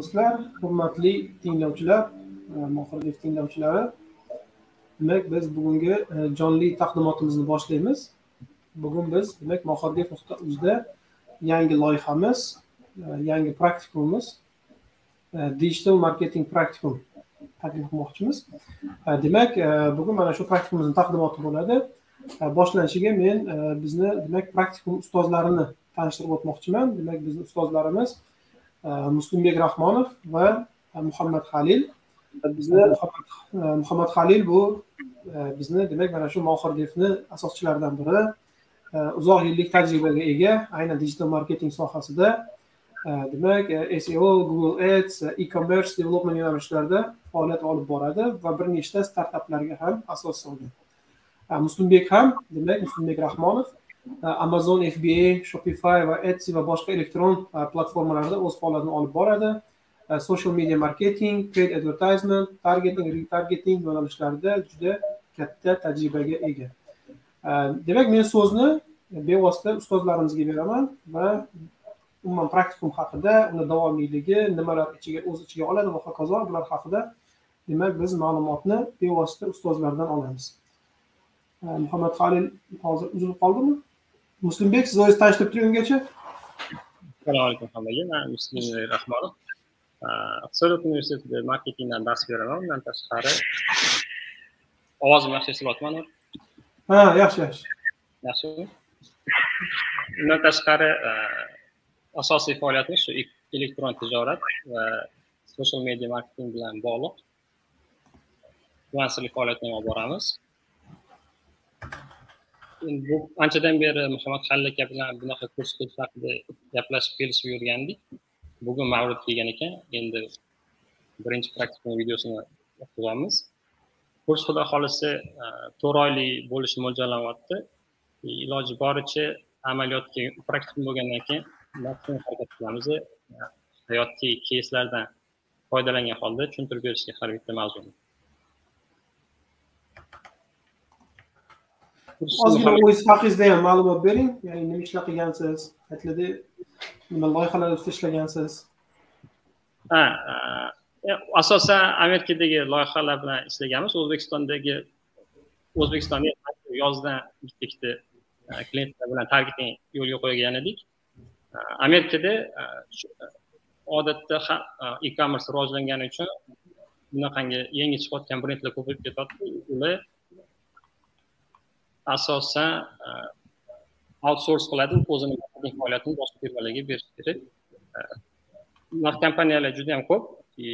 do'stlar hurmatli tinglovchilar e, mohir tinglovchilari. Demak biz bugungi e, jonli taqdimotimizni boshlaymiz. Bugun biz demak mohirdev nuqta uzda yangi loyihamiz e, yangi praktikumimiz digital marketing praktikum taklif qilmoqchimiz. Demak bugun mana shu praktikumimizni taqdimoti bo'ladi. Boshlanishiga men bizni demak praktikum ustozlarini tanishtirib o'tmoqchiman. Demak bizni ustozlarimiz muslimbek rahmonov va muhammad halil bizni muhammad halil bu bizni demak mana shu mohir devni asoschilaridan biri uzoq yillik tajribaga ega aynan digital marketing sohasida demak seo google ads e commerce development yo'nalishlarida faoliyat olib boradi va bir nechta startaplarga ham asos solgan muslimbek ham demak muslimbek rahmonov Э, amazon fba shopify va etsy va boshqa elektron e, platformalarda o'z faoliyatini olib boradi. E, social media marketing paid advertisement targeting retargeting yo'nalishlarida juda katta tajribaga ega. E, demak men so'zni bevosita ustozlarimizga beraman va umuman praktikum haqida uni davomiyligi nimalar ichiga o'z ichiga oladi va hokazo bular haqida demak biz ma'lumotni bevosita ustozlardan olamiz. Muhammad halil hozir uzilib qoldimi? Muslimbek siz o'zingizni tanishtirib turing ungacha assalomu alaykum hammaga. Man muslimbek rahmonov. Iqtisodiyot universitetida marketingdan dars beraman. Undan tashqari ovozim yaxshi eshitilyaptimi ha yaxshi yaxshi. Yaxshimi undan tashqari asosiy faoliyatimiz shu elektron tijorat va social media marketing bilan bog'liq. Frilanserlik faoliyatini olib boramiz bu anchadan beri muhammad halla aka bilan bunaqa kurs haqida gaplashib kelishib yurgandik. Bugun mavrud kelgan ekan. Endi birinchi praktikum videosini o'qiyapmiz kurs xudo xohlasa e, to'rt oylik bo'lishi mo'ljallanyapti e, iloji boricha amaliyotga praktikum bo'lgandan keyin maksimum harakat qilamiz. E, hayotdagi hayotiy keyslardan foydalangan holda tushuntirib berishga har bitta mavzuni ozgina o'zingiz haqingizda ham ma'lumot bering. Ya'ni nima ishlar qilgansiz aytiladi nima loyihalar ustida ishlagansiz? Ha e, asosan amerikadagi loyihalar bilan ishlaganmiz. O'zbekistondagi o'zbekistonda yozdan bitta ikkita e, klientlar bilan targeting yo'lga qo'ygan edik. E, amerikada odatda e commerce rivojlangani uchun bunaqangi yangi chiqayotgan brendlar ko'payib ketyapti. Ular asosan e, outsource qiladi o'zini marketing faoliyatini boshqa firmalarga berish kerak. E, Bunaqa kompaniyalar juda yam ko'p e,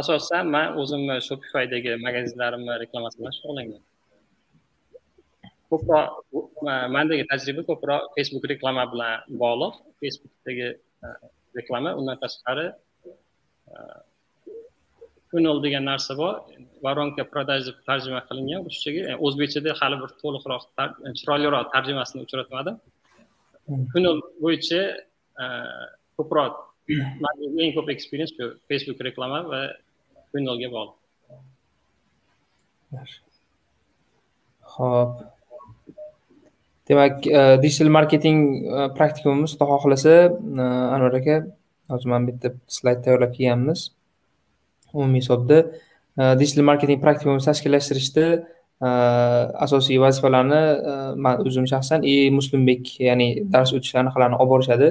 asosan man o'zimni shopifydagi magazinlarimni reklamasi bilan shug'ullangan. Ko'proq mandagi tajriba ko'proq facebook reklama bilan bog'liq. Facebookdagi reklama undan tashqari funnel degan narsa bor. Voronka продаж deb tarjima qilingan. Ruschaga o'zbekchada hali bir to'liqroq chiroyliroq tarjimasini uchratmadim. Funnel bo'yicha e, ko'proq eng ko'p experience shu facebook reklama va funnelga bog'liq. Ho'p demak e, digital marketing e, praktikumimiz xudo xohlasa anvar aka hozir mana bitta slayd tayyorlab kelganmiz. Umumiy hisobda Э, digital marketing praktikumini tashkillashtirishda э, asosiy vazifalarni э, man o'zim shaxsan i muslimbek ya'ni dars o'tish anaqalarini olib borishadi.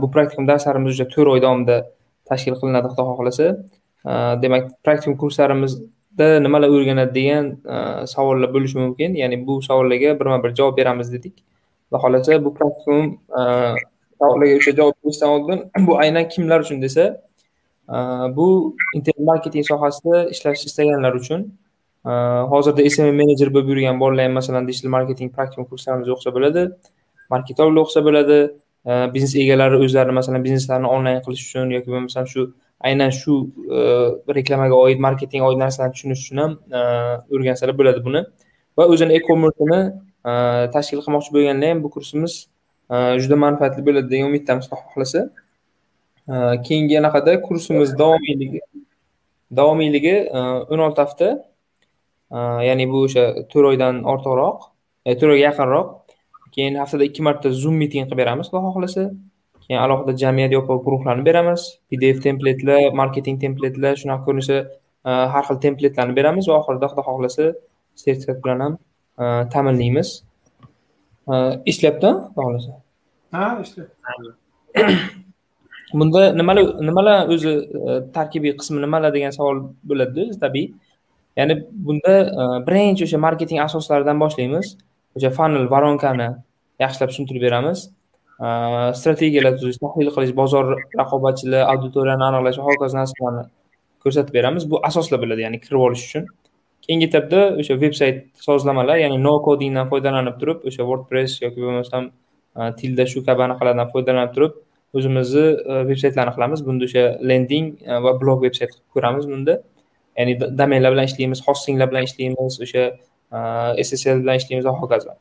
Bu praktikum darslarimiz уже to'rt oy davomida tashkil qilinadi xudo xohlasa. Demak praktikum kurslarimizda nimalar o'rganadi degan savollar bo'lishi mumkin. Ya'ni bu savollarga birma bir javob beramiz dedik. Xudo xohlasa bu praktikum savollarga o'sha javob berishdan oldin bu aynan kimlar uchun desa bu internet marketing sohasida ishlashni istaganlar uchun hozirda smm menejer bo'lib yurgan bolalar ham masalan digital marketing praktikum kurslarimizga o'qisa bo'ladi marketologga o'qisa bo'ladi biznes egalari o'zlari masalan bizneslarini onlayn qilish uchun yoki bo'lmasam shu aynan shu reklamaga oid marketing oid narsalarni tushunish uchun ham o'rgansalar bo'ladi buni. Va o'zini e commerceini tashkil qilmoqchi bo'lganda ham bu kursimiz juda manfaatli bo'ladi degan umiddamiz xudo xohlasa. Keyingi anaqada kursimiz davomiyligi davomiyligi o'n olti hafta ya'ni bu o'sha to'rt oydan ortiqroq e, to'rt oyga yaqinroq. Keyin haftada ikki marta zoom miting qilib beramiz xudo xohlasa. Keyin alohida jamiyat yopiq guruhlarni beramiz. Pdf templetlar marketing templetlar shunaqa ko'rinishda e, har xil templetlarni beramiz va oxirida xudo xohlasa sertifikat bilan ham e, ta'minlaymiz. E, ishlayapti xudo xohlasa? Ha ishlayapti bunda nimalar nimalar o'zi e, tarkibiy qismi nimalar degan savol bo'ladi tabiiy. Ya'ni bunda e, birinchi o'sha marketing asoslaridan boshlaymiz. O'sha funnel voronkani yaxshilab tushuntirib beramiz. E, strategiyalar tuzish tahlil qilish bozor raqobatchilar auditoriyani aniqlash va hokazo narsalarni ko'rsatib beramiz. Bu asoslar bo'ladi ya'ni kirib olish uchun. Keyingi etapda o'sha veb sayt sozlamalar ya'ni no kodingdan foydalanib turib o'sha wordpress yoki bo'lmasam tilda shu kabi anaqalardan foydalanib turib o'zimizni e, veb saytlarni qilamiz. Bunda o'sha lending e, va blog veb sayt qilib ko'ramiz bunda. Ya'ni domenlar bilan ishlaymiz hostinglar bilan ishlaymiz o'sha e, ssl bilan ishlaymiz va hokazo.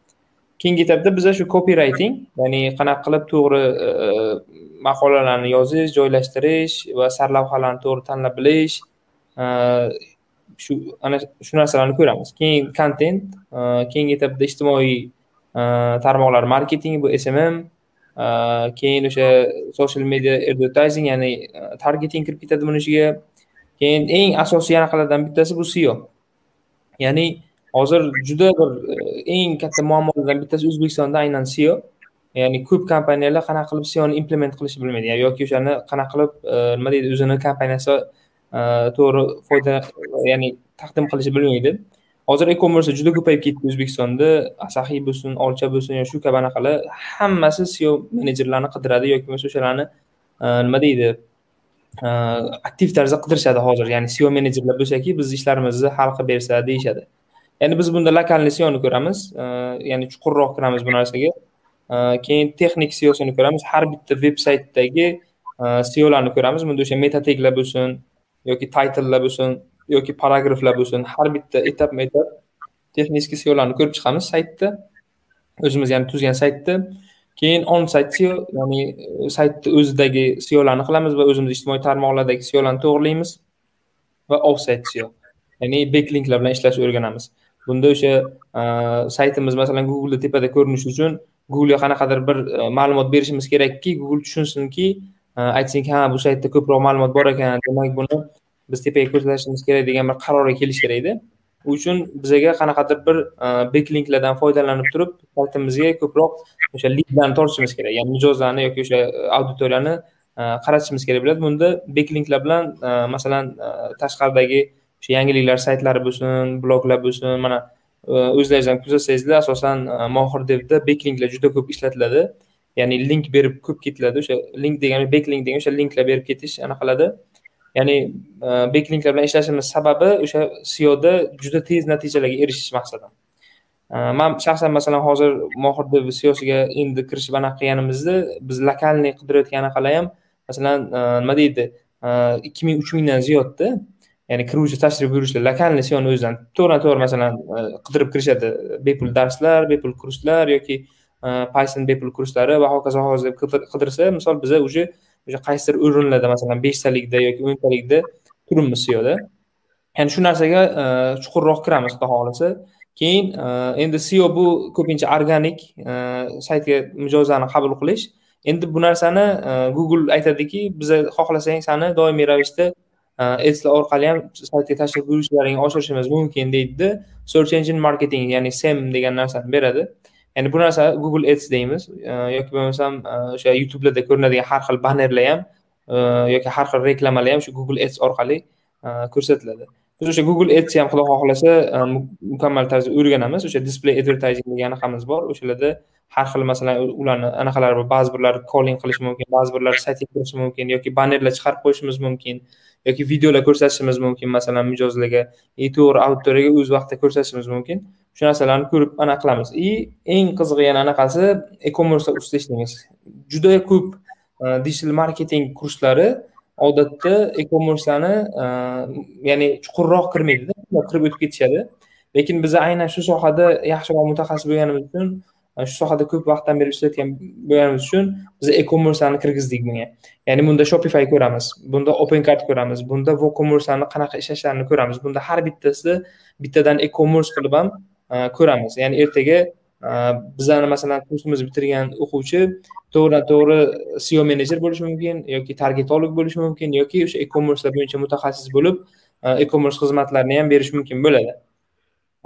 Keyingi etapda biza shu copywriting ya'ni qanaqa qilib to'g'ri maqolalarni yozish joylashtirish va sarlavhalarni to'g'ri tanlab bilish shu ana shu narsalarni ko'ramiz. Keyin kontent keyingi etapda ijtimoiy tarmoqlar marketing bu smm Э, keyin o'sha social media advertising ya'ni e, targeting kirib ketadi buni ichiga. Keyin eng asosiy anaqalardan bittasi bu seo ya'ni hozir juda bir e, eng katta muammolardan bittasi o'zbekistonda aynan seo ya'ni ko'p kompaniyalar qanaqa qilib seoni implement qilishni bilmaydi. Ya'ni yoki o'shani qanaqa qilib e, nima deydi o'zini kompaniyasi to'g'ri foyda ya'ni taqdim qilishni bilmaydi. Hozir e commerce juda ko'payib ketdi o'zbekistonda. Asaxiy bo'lsin olcha bo'lsin yo shu kabi anaqalar hammasi seo menejerlarni qidiradi yoki bo'lmasa o'shalarni e, nima deydi e, aktiv tarzda qidirishadi hozir. Ya'ni seo menejerlar bo'lsaki bizni ishlarimizni hal qilib bersa deyishadi. Ya'ni biz bunda lokalniy seoni ko'ramiz e, ya'ni chuqurroq kiramiz bu narsaga. Keyin texnik seosini ko'ramiz har bitta veb saytdagi seolarni ko'ramiz. Bunda o'sha meta teglar bo'lsin yoki taytlelar bo'lsin. Yoki paragraflar bo'lsin har bitta etapma etap texnik seolarni ko'rib chiqamiz saytda. O'zimiz ya'ni tuzgan saytda. Keyin on sayt seo ya'ni e, saytni o'zidagi seolarni qilamiz va o'zimiz ijtimoiy tarmoqlardagi seolarni to'g'irlaymiz va off sayt seo ya'ni beklinklar bilan ishlashni o'rganamiz. Bunda o'sha e, saytimiz masalan googleda tepada ko'rinishi uchun googlega qanaqadir bir e, ma'lumot berishimiz kerakki google tushunsinki aytsinki ha bu saytda ko'proq ma'lumot bor ekan demak buni biz tepaga ko'tarishimiz kerak degan bir qarorga kelish kerakda u uchun bizaga qanaqadir bir e, beklinklardan foydalanib turib saytimizga ko'proq o'sha lidlarni tortishimiz kerak. Ya'ni mijozlarni yoki o'sha auditoriyani e, qaratishimiz kerak bo'ladi. Bunda beklinklar bilan e, masalan tashqaridagi o'sha yangiliklar saytlari bo'lsin bloglar bo'lsin mana e, o'zlaringiz ham kuzatsangizlar asosan mohir devda beklinklar juda ko'p ishlatiladi. Ya'ni link berib ko'p ketiladi. O'sha link degani beklink degan o'sha linklar berib ketish anaqaladi ya'ni e, beklinklar bilan ishlashimiz sababi o'sha seoda juda tez natijalarga erishish maqsadida e, man shaxsan masalan hozir mohir deb seosiga endi kirishib anaqa qilganimizda biz lokalniy qidirayotgan anaqalar ham masalan e, nima deydi ikki ming uch mingdan ziyodda ya'ni kiruvchi tashrif buyuruvchilar lokalniy seoni o'zidan to'g'ridan to'g'ri masalan qidirib kirishadi. Bepul darslar bepul kurslar yoki python bepul kurslari va hokazo hokazo deb qidirsa misol biza уже o'sha qaysidir o'rinlarda masalan beshtalikda yoki o'ntalikda turibmiz seoda ya'ni shu narsaga e, chuqurroq kiramiz xudo xohlasa. Keyin e, endi seo bu ko'pincha organik e, saytga mijozlarni qabul qilish. Endi bu narsani google aytadiki biza xohlasang sani doimiy ravishda adslar orqali ham saytga tashrif buyurishlaringni oshirishimiz mumkin deydida. Search engine marketing ya'ni sem degan narsani beradi. Ya'ni bu narsa google ads deymiz. Yoki bo'lmasam e, o'sha youtubelarda ko'rinadigan har xil bannerlar ham e, yoki har xil reklamalar ham shu google ads orqali e, ko'rsatiladi. Biz o'sha google ads ham xudo xohlasa mukammal tarzda o'rganamiz. O'sha display advertising degan anaqamiz bor. O'shalarda har xil masalan ularni anaqalari bor. Ba'zi birlar calling qilishi mumkin ba'zi birlar saytga kirishi mumkin yoki bannerlar chiqarib qo'yishimiz mumkin yoki videolar ko'rsatishimiz mumkin masalan mijozlarga e to'g'ri auditoriyaga o'z vaqtida ko'rsatishimiz mumkin. Shu narsalarni ko'rib anaqa qilamiz и eng qizig'i yana anaqasi e commerce ustida ishlaymiz. Juda ko'p e, digital marketing kurslari odatda e commerceni ya'ni chuqurroq kirmaydida kirib o'tib ketishadi. Lekin biz aynan shu sohada yaxshiroq mutaxassis bo'lganimiz uchun e, shu sohada ko'p vaqtdan beri ishlayotgan bo'lganimiz uchun biz e commerceni kirgizdik bunga. Ya'ni bunda shopify ko'ramiz bunda open card ko'ramiz bunda woocommerceni qanaqa ishlashlarini ko'ramiz. Bunda har bittasida bittadan e commerce qilib ham ko'ramiz. Ya'ni ertaga e, bizani masalan kursimizni bitirgan o'quvchi to'g'ridan to'g'ri seo menejer bo'lishi mumkin yoki targetolog bo'lishi mumkin yoki o'sha e commerce bo'yicha mutaxassis bo'lib e commerce xizmatlarini ham berish mumkin bo'ladi.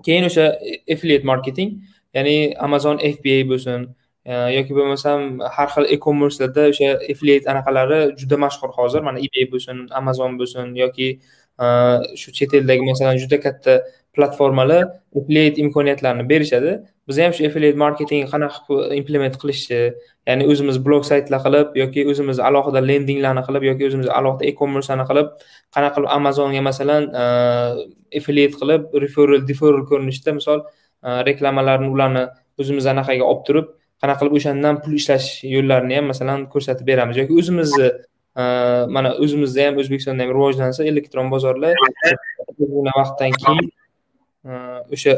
Keyin o'sha affiliate marketing ya'ni amazon fba bo'lsin e, yoki bo'lmasam har xil e commercelarda o'sha affiliate anaqalari juda mashhur hozir. Mana ebay bo'lsin amazon bo'lsin yoki e, shu chet eldagi masalan juda katta platformalar affiliate imkoniyatlarini berishadi. Biz ham shu affiliate marketing qanaqa qilib implement qilishni ya'ni o'zimiz blog saytlar qilib yoki o'zimiz alohida lendinglarni qilib yoki o'zimiz alohida e commerceni qilib qanaqa qilib amazonga masalan affiliate qilib referral deferral ko'rinishida misol reklamalarni ularni o'zimiz anaqaga olib turib qanaqa qilib o'shandan pul ishlash yo'llarini ham masalan ko'rsatib beramiz. Yoki o'zimizni mana o'zimizda ham o'zbekistonda ham rivojlansa elektron bozorlar vaqtdan keyin o'sha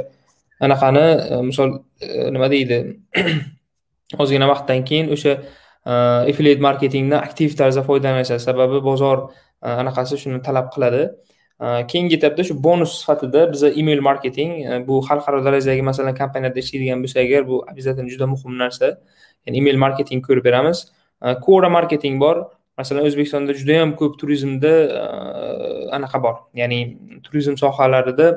anaqani e, misol e, nima deydi? Ozgina vaqtdan keyin o'sha e, affiliate marketingdan aktiv tarzda foydalanishadi sababi bozor anaqasi shuni talab qiladi. Keyingi etapda shu bonus sifatida biza email marketing bu xalqaro darajadagi masalan kompaniyada ishlaydigan bo'lsa agar bu обязательно juda muhim narsa ya'ni email marketing ko'rib beramiz. Kora marketing bor. Masalan o'zbekistonda juda yam ko'p turizmda anaqa bor. Ya'ni turizm sohalarida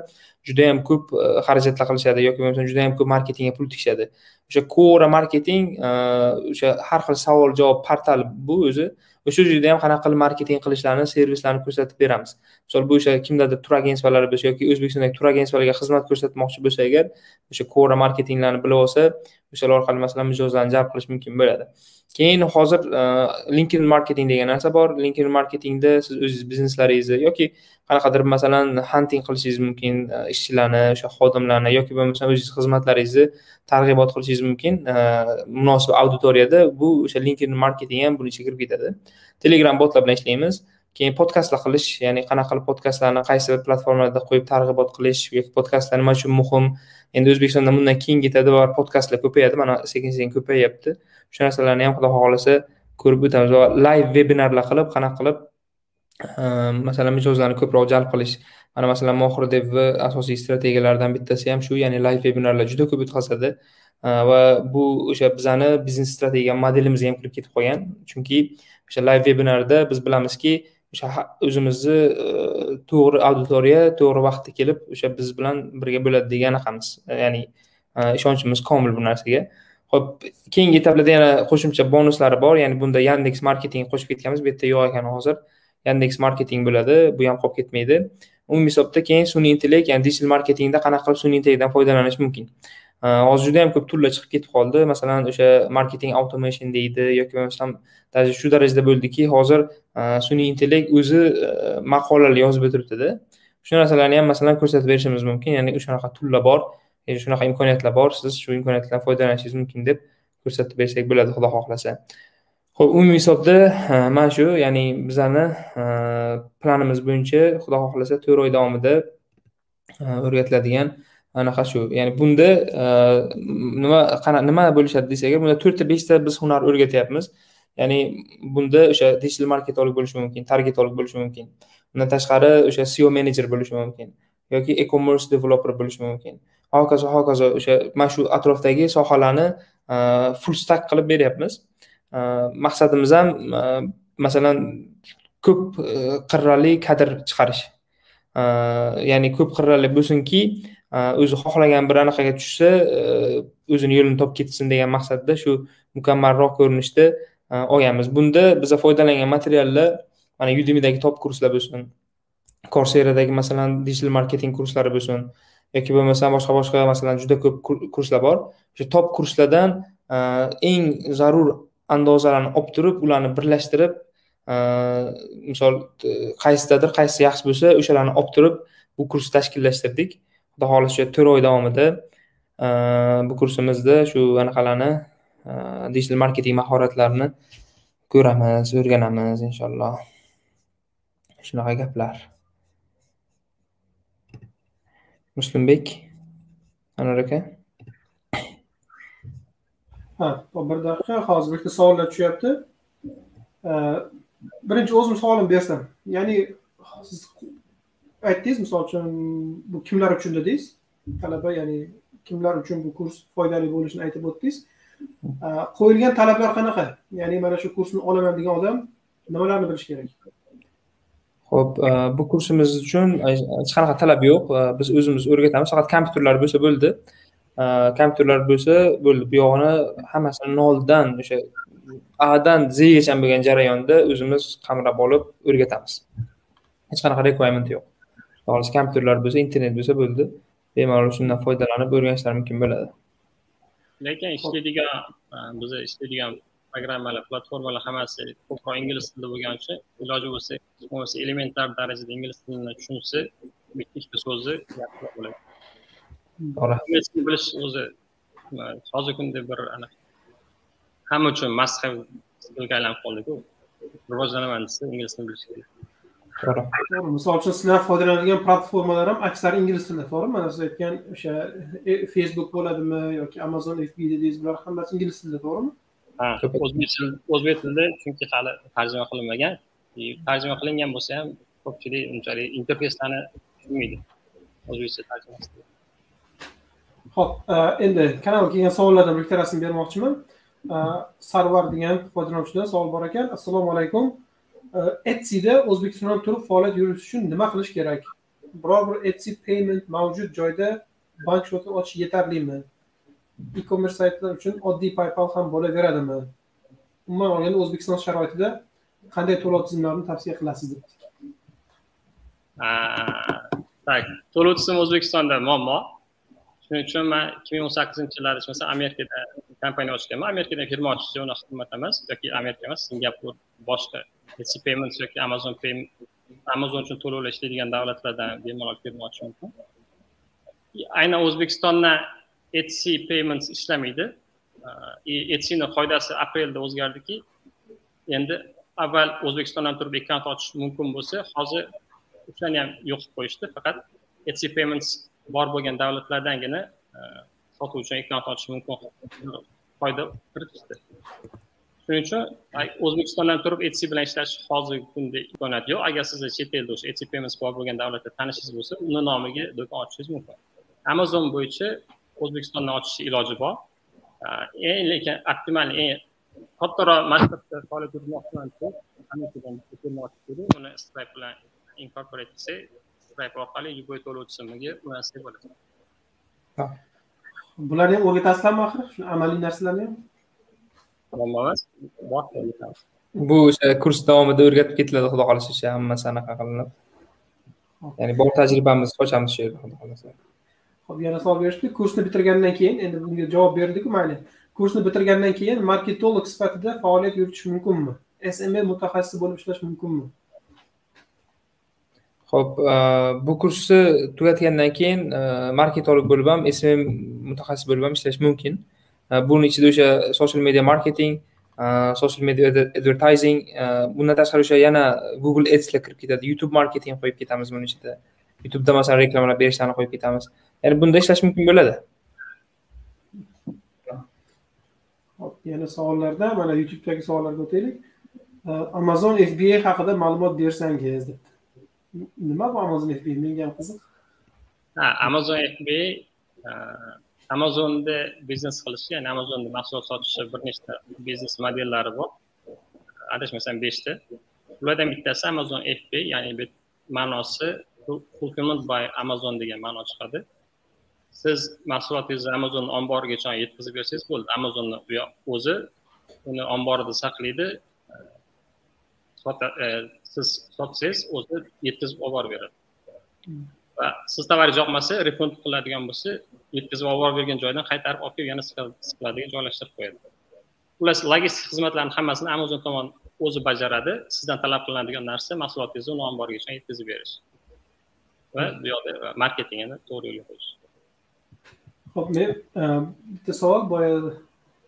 juda yam ko'p e, xarajatlar qilishadi yoki bo'lmasam juda yam ko'p marketingga pul tikishadi o'sha kora marketing e, o'sha har xil savol javob portal bu o'zi o'sha yerda ham qanaqa qilib marketing qilishlarini servislarni ko'rsatib beramiz. Misol bu o'sha kimdadir tur agentстволari bo'lsa yoki o'zbekistondagi tur agentстволарga xizmat ko'rsatmoqchi bo'lsa agar o'sha kora marketinglarni bilib olsa o'shalar orqali masalan mijozlarni jalb qilish mumkin bo'ladi. Keyin hozir e, linkedin marketing degan narsa bor. Linkedin marketingda siz o'zingiz bizneslaringizni yoki qanaqadir masalan hunting qilishingiz mumkin e, ishchilarni o'sha xodimlarni yoki bo'lmasam o'zingiz xizmatlaringizni targ'ibot qilishingiz mumkin. E, munosib auditoriyada bu o'sha linkedin marketing ham buni ichiga kirib ketadi. Telegram botlar bilan ishlaymiz. Keyin podkastlar qilish ya'ni qanaqa qilib podkastlarni qaysi bir platformalarda qo'yib targ'ibot qilish yoki podkastlar nima uchun muhim endi o'zbekistonda bundan keyin ketadi va podkastlar ko'payadi mana sekin sekin ko'payyapti o'sha narsalarni ham xudo xohlasa ko'rib o'tamiz va live vebinarlar qilib qanaqa qilib Ehm, masalan mijozlarni ko'proq jalb qilish mana masalan mohir devni asosiy strategiyalaridan bittasi ham shu ya'ni live vebinarlar juda ko'p o'tkazadi. Ehm, va bu o'sha bizani biznes strategiya modelimizga ham kirib ketib qolgan. Chunki o'sha live vebinarda biz bilamizki o'sha o'zimizni to'g'ri auditoriya to'g'ri vaqtda kelib o'sha biz bilan birga bo'ladi degan anaqamiz ya'ni ishonchimiz komil bu narsaga. Ho'p keyingi etaplarda yana qo'shimcha bonuslari bor. Ya'ni bunda yandex marketing qo'shib ketganmiz. Bu yerda yo'q ekan hozir. Yandeks marketing bo'ladi bu ham qolib ketmaydi. Umumiy hisobda keyin sun'iy intellekt ya'ni digital marketingda qanaqa qilib sun'iy intellektdan foydalanish mumkin? Hozir juda yam ko'p turlar chiqib ketib qoldi. Masalan o'sha marketing automation deydi yoki bo'lmasam даже shu darajada bo'ldiki hozir sun'iy intellekt o'zi maqolalar yozib o'tiribdida. Shu narsalarni ham masalan ko'rsatib berishimiz mumkin. Ya'ni shunaqa turlar bor shunaqa imkoniyatlar bor. Siz shu imkoniyatlardan foydalanishingiz mumkin deb ko'rsatib bersak bo'ladi xudo xohlasa. Ho'p umumiy hisobda e, mana shu ya'ni bizani e, planimiz bo'yicha xudo xohlasa to'rt oy davomida e, o'rgatiladigan anaqa shu. Ya'ni bunda nima qana nima bo'lishadi desak bunda to'rtta beshta biz hunar o'rgatyapmiz. Ya'ni bunda o'sha digital marketolog bo'lishi mumkin targetolog bo'lishi mumkin. Undan tashqari o'sha seo menejer bo'lishi mumkin yoki e commerce developer bo'lishi mumkin. Hokazo hokazo o'sha mana shu atrofdagi sohalarni full stack qilib beryapmiz. Maqsadimiz ham masalan ko'p qirrali kadr chiqarish ya'ni ko'p qirrali bo'lsinki o'zi xohlagan bir anaqaga tushsa o'zini yo'lini topib ketsin degan maqsadda shu mukammalroq ko'rinishda olganmiz bunda biza foydalangan materiallar mana udemydagi top kurslar bo'lsin korseradagi masalan digital marketing kurslari bo'lsin yoki bo'lmasam boshqa boshqa masalan juda ko'p kurslar bor o'sha top kurslardan eng zarur andozalarni olib turib ularni birlashtirib e, misol qaysidadir qaysi yaxshi bo'lsa o'shalarni olib turib bu kursni tashkillashtirdik. Xudo xohlasa to'rt oy davomida e, bu kursimizda shu anaqalarni e, digital marketing mahoratlarini ko'ramiz o'rganamiz inshaalloh. Shunaqa gaplar. Muslimbek anvar aka? Ha bir daqiqa hozir bitta savollar tushyapti. Birinchi o'zim savolimni bersam ya'ni siz aytdingiz misol uchun bu kimlar uchun dedingiz? Talaba ya'ni kimlar uchun bu kurs foydali bo'lishini aytib o'tdingiz. Qo'yilgan talablar qanaqa? Ya'ni mana shu kursni olaman degan odam nimalarni bilishi kerak? Ho'p e, bu kursimiz uchun e, hech qanaqa talab yo'q. E, biz o'zimiz o'rgatamiz. Faqat kompyuterlar bo'lsa bo'ldi. Kompyuterlar bo'lsa bo'ldi. Bu yog'ini hammasini noldan o'sha adan zgacha bo'lgan jarayonda o'zimiz qamrab olib o'rgatamiz. Hech qanaqa requirement yo'q. Xolos kompyuterlar bo'lsa internet bo'lsa bo'ldi. Bemalol shundan foydalanib o'rganishlari mumkin bo'ladi. Lekin ishlaydigan biza ishlaydigan programmalar platformalar hammasi ko'proq ingliz tilida bo'lgani uchun iloji bo'lsa bo'lmasa elementar darajada ingliz tilini tushunsa bitta ikkita so'zni bo'ladi tilini bilish o'zi hozirgi kunda bir hamma uchun have skillga aylanib qoldiku rivojlanaman desa ingliz tilini bilish kerak to'g'ri misol uchun sizlar foydalanadigan platformalar ham aksari ingliz tilida to'g'rimi mana siz aytgan o'sha facebook bo'ladimi yoki amazon fb dedingiz bular hammasi ingliz tilida to'g'rimi ha o'zbek tilida o'zbek tilida chunki hali tarjima qilinmagan tarjima qilingan bo'lsa ham ko'pchilik unchalik interfeyslarni tushunmaydi o'zbekcha tarjimasida ho'p e, endi kanalga kelgan savollardan bir bermoqchiman. E, Sarvar degan foydalanuvchidan savol bor ekan. Assalomu alaykum. E, Etsyda o'zbekistondan turib faoliyat yuritish uchun nima qilish kerak? Biror bir etsy payment mavjud joyda bank shoti ochish yetarlimi? E commerce saytlar uchun oddiy paypal ham bo'laveradimi? Umuman olganda o'zbekiston sharoitida qanday to'lov tizimlarini tavsiya qilasiz deb Так, to'lov tizimi o'zbekistonda muammo. Shuning uchun man ikki ming o'n sakkizinchi yillar masalan amerikada kompaniya ochganman amerikada firma ochishga unaqa qimmat emas yoki amerika emas singapur boshqa etsy payments yoki amazon pay amazon uchun to'lovlar ishlaydigan davlatlardan bemalol firma ochish mumkin. Aynan o'zbekistonda etsy payments ishlamaydi. Э, Etsyni qoidasi aprelda o'zgardiki endi avval o'zbekistondan turib akkaunt ochish mumkin bo'lsa hozir o'shani ham yo'q qilib qo'yishdi. Faqat etsy payments bor bo'lgan davlatlardangina e, sotuv uchun ekran ochish mumkin foyda kiritishdi. Shuning uchun o'zbekistondan turib etsy bilan ishlash hozirgi kunda imkoniyat yo'q. Agar sizni chet elda o'sha etsy payments bor bo'lgan davlatda tanishingiz bo'lsa uni nomiga do'kon ochishingiz mumkin. Amazon bo'yicha o'zbekistondan ochishni iloji bor. Eng lekin optimal eng kattaroq masshtabda faoliyat yuritmoqchiman uni stripe bilan incorporate qilsak stripe orqali любой to'lov tizimiga ulansak bo'ladi bularni ham o'rgatasizlarmi axir shu amaliy narsalarni ham muammo emas bor bu o'sha kurs davomida o'rgatib ketiladi xudo xohlasa o'sha hammasi anaqa qilinib ya'ni bor tajribamizni sochamiz shu yerda xudo xohlasa ho'p yana savol berishdi kursni bitirgandan keyin endi bunga javob berdiku mayli kursni bitirgandan keyin marketolog sifatida faoliyat yuritish mumkinmi smm mutaxassisi bo'lib ishlash mumkinmi ho'p e, bu kursni tugatgandan keyin e, marketolog bo'lib ham smm mutaxassis bo'lib ham ishlash mumkin. E, buni ichida o'sha social media marketing social media advertising bundan tashqari o'sha yana google adslar kirib ketadi youtube marketing qo'yib ketamiz buni ichida. Youtubeda masalan reklamalar berishlarni qo'yib ketamiz. Ya'ni bunda ishlash mumkin bo'ladi. Yana savollarda mana youtubedagi savollarga o'taylik. Amazon fba haqida ma'lumot bersangiz debdi. Nima bu amazon fb menga ham qiziq. Ha amazon fb amazonda biznes qilish ya'ni amazonda mahsulot sotishi bir nechta biznes modellari bor. Adashmasam beshta. Ulardan bittasi amazon fb ya'ni ma'nosi fulfillment by amazon degan ma'no chiqadi. Siz mahsulotingizni amazon omborigacha yetkazib bersangiz bo'ldi. Amazonni o'zi uni omborida saqlaydi. Siz sotsangiz o'zi yetkazib olib borib beradi. Va siz tovaringiz yoqmasa refund qiladigan bo'lsa yetkazib olib borib bergan joydan qaytarib olib kelib yana siqiladiga joylashtirib qo'yadi. Xullas logistik xizmatlarni hammasini amazon tomon o'zi bajaradi sizdan talab qilinadigan narsa mahsulotingizni uni omborigacha yetkazib berish. Va bu yoqda marketingini to'g'ri yo'lga qo'yish. Ho'p men bitta savol boya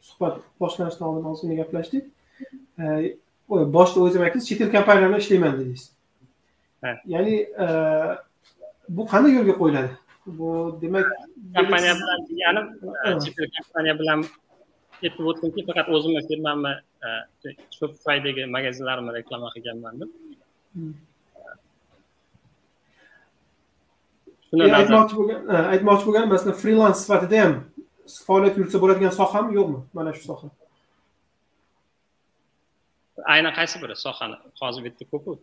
suhbat boshlanishdan oldin ozgina gaplashdik boshida o'zim aytdingiz chet el kompaniyalar bilan ishlayman dedingiz. Ya'ni bu qanday yo'lga qo'yiladi? Bu demak kompaniya bilan deganim chet el kompaniya bilan aytib o'tdimki faqat o'zimni firmamni shopifydagi magazinlarimni reklama qilganman deb. E, aytmoqchi bo'lgan aytmoqchi bo'lgan masalan frilans sifatida ham faoliyat yuritsa bo'ladigan sohami yo'qmi? Mana shu soha aynan qaysi biri? Sohani. Hozir bitta ko'pu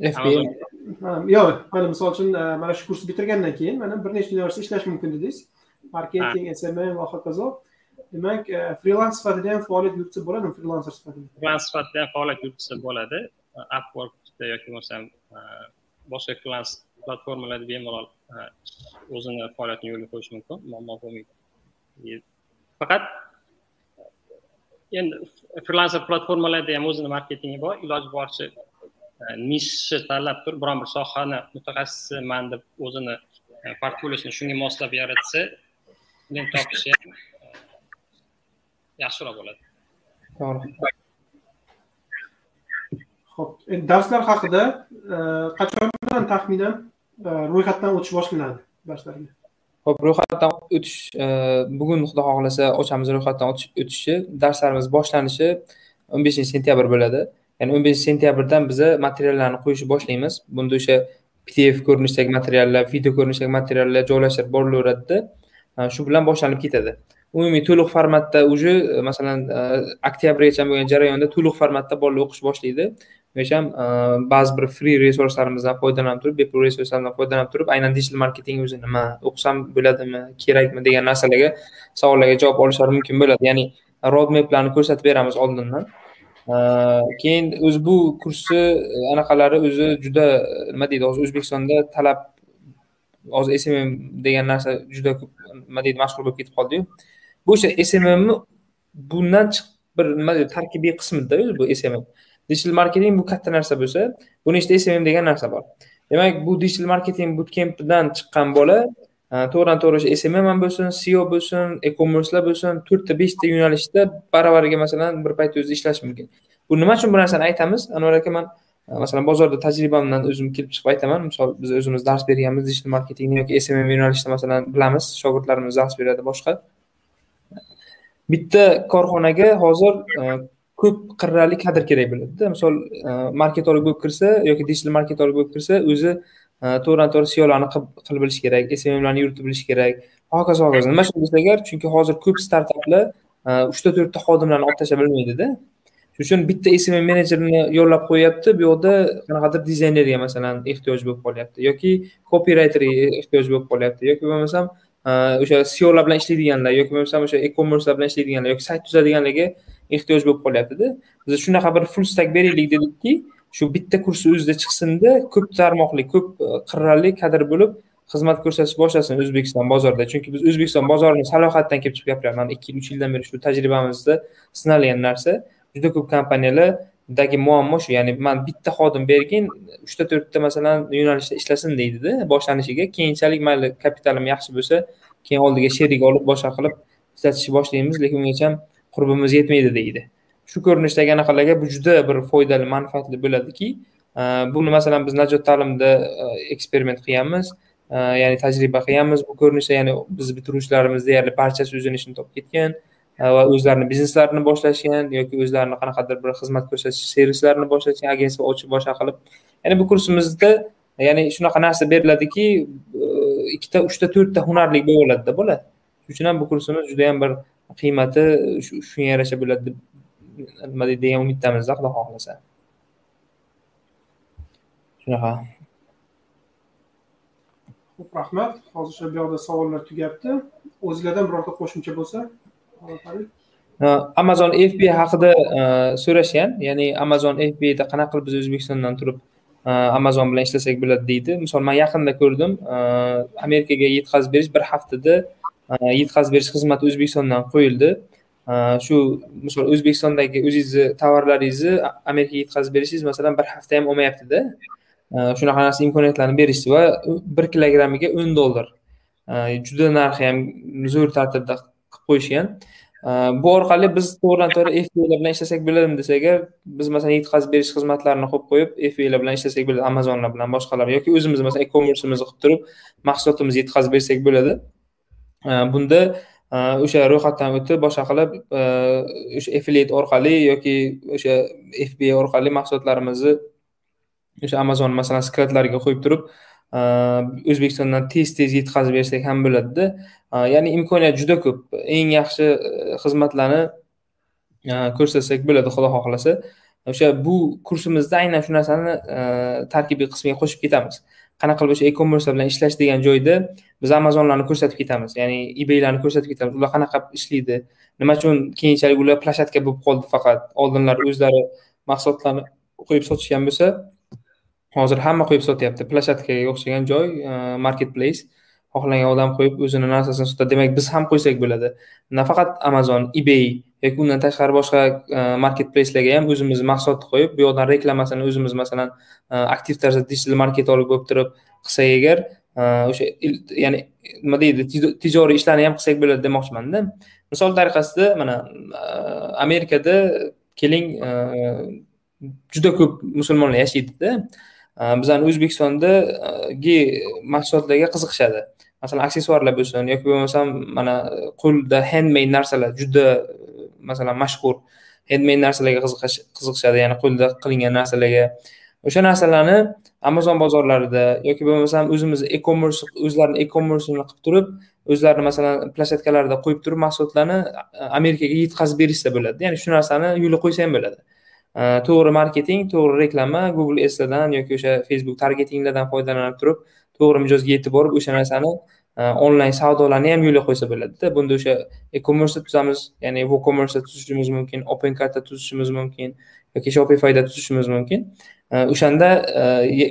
yo'q mana misol uchun e, mana shu kursni bitirgandan keyin mana bir nechta universitetda ishlash mumkin dedingiz. Marketing smm va hokazo demak e, frilans sifatida ham faoliyat yuritsa bo'ladimi? Frilanser sifatida. Freelance sifatida ham faoliyat yuritsa bo'ladi. Upworkda yoki bo'lmasam e, boshqa freelance platformalarda bemalol o'zini faoliyatini yo'lga qo'yishi mumkin. Muammo bo'lmaydi. Faqat endi frilanser platformalarda ham o'zini marketingi bor iloji boricha e, nisha tanlab turib biron bir sohani mutaxassisiman deb o'zini e, portfoliosini shunga moslab yaratsa klient topishi ham e, yaxshiroq bo'ladi. To'g'ri. Ho'p endi darslar haqida qachondan taxminan ro'yxatdan o'tish boshlanadi darslarga? Ho'p, ro'yxatdan o'tish e, bugun xudo xohlasa ochamiz ro'yxatdan o'tishi o'tishni. Darslarimiz boshlanishi 15 sentyabr bo'ladi. Ya'ni 15 sentyabrdan biza materiallarni qo'yishni boshlaymiz. Bunda o'sha PDF ko'rinishidagi materiallar, video ko'rinishidagi materiallar joylashtirib borilaveradida. E, shu bilan boshlanib ketadi. Umumiy to'liq formatda уже e, masalan oktyabrgacha bo'lgan jarayonda to'liq formatda bolalar o'qish boshlaydi. O'sha e, ba'zi bir free resurslarimizdan foydalanib turib, bepul resurslardan foydalanib turib, aynan digital marketing o'zi nima, o'qisam bo'ladimi, kerakmi degan narsalarga savollarga javob olishlari mumkin bo'ladi. Ya'ni roadmaplarni ko'rsatib beramiz oldindan. E, keyin o'zi bu kursni e, anaqalari o'zi juda nima deydi, hozir O'zbekistonda talab hozir SMM degan narsa juda ko'p nima deydi, mashhur bo'lib ketib qoldi-yu. Bu o'sha SMMni bundan chiqib bir nima deydi, tarkibiy qismida o'zi bu SMM. Digital marketing bu katta narsa bo'lsa, buni ichida SMM degan narsa bor. Demak, bu digital marketing bootcamp'idan chiqqan bola to'g'ridan to'g'ri o'sha SMM ham bo'lsin, SEO bo'lsin, e-commerce'lar bo'lsin, to'rtta, beshta yo'nalishda baravariga masalan bir payt o'zi ishlashi mumkin. Bu nima uchun bu narsani aytamiz? Anvar aka man masalan bozorda tajribamdan o'zim kelib chiqib aytaman. Misol biz o'zimiz dars berganmiz digital marketingni yoki SMM yo'nalishida masalan bilamiz, shogirdlarimiz dars beradi boshqa. Bitta korxonaga hozir ko'p qirrali kadr kerak bo'ladida. Misol e, marketolog bo'lib kirsa yoki digital marketolog bo'lib kirsa, o'zi e, to'g'ridan to'g'ri SEOlarni qilib bilish kerak, SMMlarni yuritib bilish kerak. Hokazo hokazo. Nima uchun desak agar, chunki hozir ko'p startaplar e, 3-4 ta xodimlarni olib tashlab bilmaydida. Shuning uchun bitta SMM menejerni yollab qo'yapti, bu yoqda qanaqadir dizaynerga masalan ehtiyoj bo'lib qolyapti yoki kopirayterga ehtiyoj bo'lib qolyapti yoki bo'lmasam o'sha SEOlar bilan ishlaydiganlar yoki bo'lmasam o'sha e-commercelar bilan ishlaydiganlar yoki sayt tuzadiganlarga ehtiyoj bo'lib qolyaptida. Biz shunaqa bir full stack beraylik dedikki, shu bitta kursni o'zida chiqsinda ko'p tarmoqli, ko'p e, qirrali kadr bo'lib xizmat ko'rsatish boshlasin O'zbekiston bozorida. Chunki biz O'zbekiston bozorini salohiyatdan kelib chiqib gapiryapman. 2-3 yildan beri shu tajribamizda sinalgan narsa. Juda ko'p kompaniyalardagi muammo shu, ya'ni man bitta xodim bergin, 3ta 4ta masalan yo'nalishda ishlasin deydida boshlanishiga. Keyinchalik mayli kapitalim yaxshi bo'lsa, keyin oldiga sherik olib boshqa qilib ishlatishni boshlaymiz, lekin ungacha qurbimiz yetmaydi deydi. Shu ko'rinishdagi anaqalarga bu juda bir foydali, manfaatli bo'ladiki, buni masalan biz Najot ta'limda e, eksperiment qilganmiz. Ya'ni tajriba qilganmiz bu ko'rinishda ya'ni biz bitiruvchilarimiz deyarli barchasi o'zini ishini topib ketgan e, va o'zlarini bizneslarini boshlashgan yoki o'zlarini qanaqadir bir xizmat ko'rsatish servislarini boshlashgan agentство ochib boshqa qilib ya'ni bu kursimizda ya'ni shunaqa narsa beriladiki e, ikkita uchta to'rtta hunarli bo'lib oladida bola shuning uchun ham bu kursimiz juda yam bir qiymati shu- shunga yarasha bo'ladi deb nima deydi degan umiddamizda xudo xohlasa shunaqa Xo'p, rahmat. Hozircha bu yoqda savollar tugabdi. O'zinglardan birorta qo'shimcha bo'lsa, Amazon FBA haqida uh, so'rashgan, ya'ni Amazon FBAda qanaqa qilib biz O'zbekistondan turib uh, Amazon bilan ishlasak bo'ladi deydi. Misol men yaqinda ko'rdim, uh, Amerikaga yetkazib berish bir haftada yetkazib berish xizmati O'zbekistondan qo'yildi. Shu misol O'zbekistondagi o'zingizni tovarlaringizni Amerikaga yetkazib berishingiz masalan bir hafta ham olmayaptida. Shunaqa narsa imkoniyatlarni berishdi va bir kilogrammiga 10 dollar. Juda narxi ham zo'r tartibda qilib qo'yishgan. Bu orqali biz to'g'ridan to'g'ri FBA bilan ishlasak bo'ladimi desak agar biz masalan yetkazib berish xizmatlarini qo'yib qo'yib FBA bilan ishlasak bo'ladi Amazonlar bilan boshqalar yoki o'zimiz masalan e-commerce'imizni qilib turib mahsulotimizni yetkazib bersak bo'ladi bunda e, o'sha ro'yxatdan o'tib boshqa qilib e, o'sha affiliate orqali yoki o'sha FBA orqali mahsulotlarimizni o'sha Amazon masalan skladlariga qo'yib turib e, o'zbekistondan tez tez yetkazib bersak ham bo'ladida. Ya'ni imkoniyat juda ko'p. Eng yaxshi xizmatlarni ko'rsatsak bo'ladi xudo xohlasa. O'sha bu kursimizda aynan shu narsani tarkibiy qismiga qo'shib ketamiz. Qanaqa qilib o'sha e commerce bilan ishlash degan joyda biz amazonlarni ko'rsatib ketamiz. Ya'ni ebaylarni ko'rsatib ketamiz. Ular qanaqa ishlaydi? Nima uchun keyinchalik ular plashatka bo'lib qoldi faqat? Oldinlar o'zlari mahsulotlarni qo'yib sotishgan bo'lsa hozir hamma qo'yib sotyapti. Plashatkaga o'xshagan joy e, market place xohlagan odam qo'yib o'zini narsasini sotadi. Demak biz ham qo'ysak bo'ladi. Nafaqat amazon ebay yoki undan tashqari boshqa e, marketplacelarga ham o'zimizni mahsulotni qo'yib bu yoqdan reklamasini o'zimiz masalan e, aktiv tarzda digital marketolog bo'lib turib qilsak agar e, o'sha ya'ni nima deydi tijoriy ishlarni ham qilsak bo'ladi demoqchimanda. Misol tariqasida mana amerikada keling juda ko'p musulmonlar yashaydida bizani o'zbekistondagi mahsulotlarga qiziqishadi. Masalan aksessuarlar bo'lsin yoki bo'lmasam mana qo'lda handmade narsalar juda masalan mashhur handmade narsalarga qiziqishadi ya'ni qo'lda qilingan narsalarga. O'sha narsalarni amazon bozorlarida yoki bo'lmasam o'zimizni e commerce o'zlarini e commerceini qilib turib o'zlarini masalan plashatkalarida qo'yib turib mahsulotlarni amerikaga yetkazib berishsa bo'ladi. Ya'ni shu narsani yo'lga qo'ysa ham bo'ladi. To'g'ri marketing to'g'ri reklama google eslardan yoki o'sha facebook targetinglardan foydalanib turib to'g'ri mijozga yetib borib o'sha narsani onlayn savdolarni ham yo'lga qo'ysa bo'ladida bunda o'sha e commerce tuzamiz ya'ni woocommerce tuzishimiz mumkin open karta tuzishimiz mumkin yoki shopifyda tuzishimiz mumkin o'shanda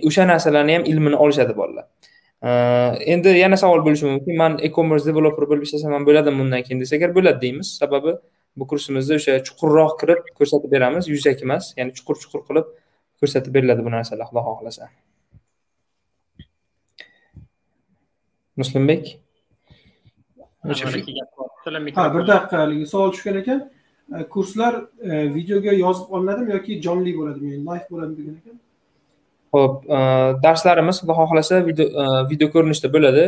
o'sha narsalarni ham ilmini olishadi bolalar endi yana savol bo'lishi mumkin man e commerce developer bo'lib ishlasam ham bo'ladimi bundan keyin desak agar bo'ladi deymiz sababi bu kursimizda o'sha chuqurroq kirib ko'rsatib beramiz yuzaki emas ya'ni chuqur chuqur qilib ko'rsatib beriladi bu narsalar xudo xohlasa muslimbek ha bir daqiqa haligi savol tushgan ekan. Kurslar videoga yozib olinadimi yoki jonli bo'ladimi? Live bo'ladimi degan ekan. Ho'p darslarimiz xudo xohlasa video video ko'rinishda bo'ladi.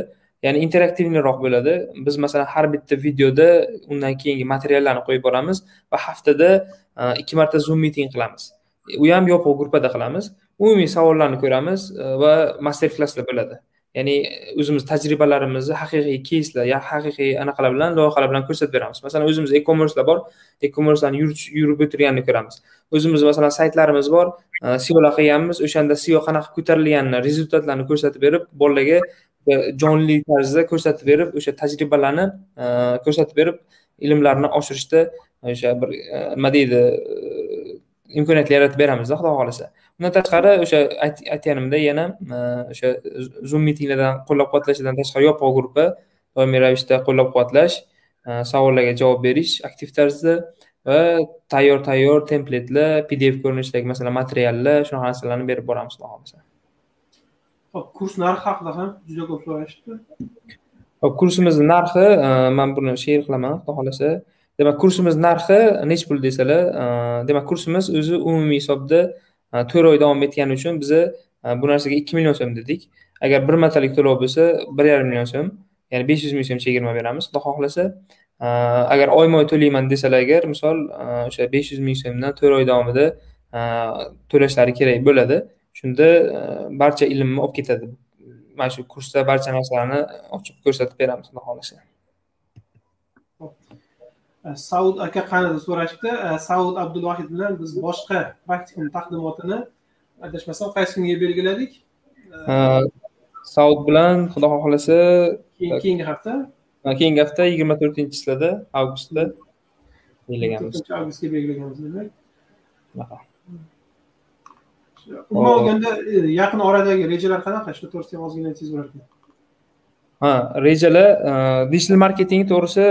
Ya'ni interaktivniroq bo'ladi. Biz masalan har bitta videoda undan keyingi materiallarni qo'yib boramiz va haftada ikki marta zoom meeting qilamiz. U ham yopiq gruppada qilamiz. Umumiy savollarni ko'ramiz va master klasslar bo'ladi ya'ni o'zimiz tajribalarimizni haqiqiy keyslar haqiqiy anaqalar bilan loyihalar bilan ko'rsatib beramiz. Masalan o'zimiz e commercelar bor e commercelarni yurib o'tirganini ko'ramiz. O'zimiz masalan saytlarimiz bor e, seolar qilganmiz o'shanda seo qanaqa ko'tarilganini rezultatlarni ko'rsatib berib bolalarga e, jonli tarzda ko'rsatib berib o'sha tajribalarni e, ko'rsatib berib ilmlarini oshirishda o'sha bir nima deydi imkoniyatlar yaratib beramizda xudo xohlasa. Undan tashqari o'sha aytganimdek yana o'sha zoom mitinglardan qo'llab quvvatlashdan tashqari yopiq gruppa doimiy ravishda qo'llab quvvatlash savollarga javob berish aktiv tarzda va tayyor tayyor templetlar pdf ko'rinishidagi masalan materiallar shunaqa narsalarni berib boramiz xudo xohlasa. Hop kurs narxi haqida ham juda ko'p so'rashibdi. Hop kursimizni narxi man buni sher qilaman xudo xohlasa demak kursimiz narxi nechi pul desalar e, demak kursimiz o'zi umumiy hisobda e, to'rt oy davom etgani uchun biza e, bu narsaga ikki million so'm dedik. Agar bir martalik to'lov bo'lsa bir yarim million so'm ya'ni besh yuz ming so'm chegirma beramiz. Xudo xohlasa agar oyma oy to'layman desalar agar misol o'sha besh yuz ming so'mdan to'rt oy davomida to'lashlari kerak bo'ladi shunda barcha ilmni olib ketadi. Mana shu kursda barcha narsalarni ochib ko'rsatib beramiz xudo xohlasa. Saud aka qani deb so'rashibdi saud abdulvohid bilan biz boshqa praktikum taqdimotini adashmasam qaysi kunga belgiladik? Saud bilan xudo xohlasa keyingi hafta? Keyingi hafta yigirma to'rtinchisida avgustda belgilaganmiz. Avgustga belgilaganmiz demak. Umuman olganda yaqin oradagi rejalar qanaqa? Shu to'g'risida ham ozgina aytsangiz bo'larkan. Ha rejalar digital marketing to'g'risi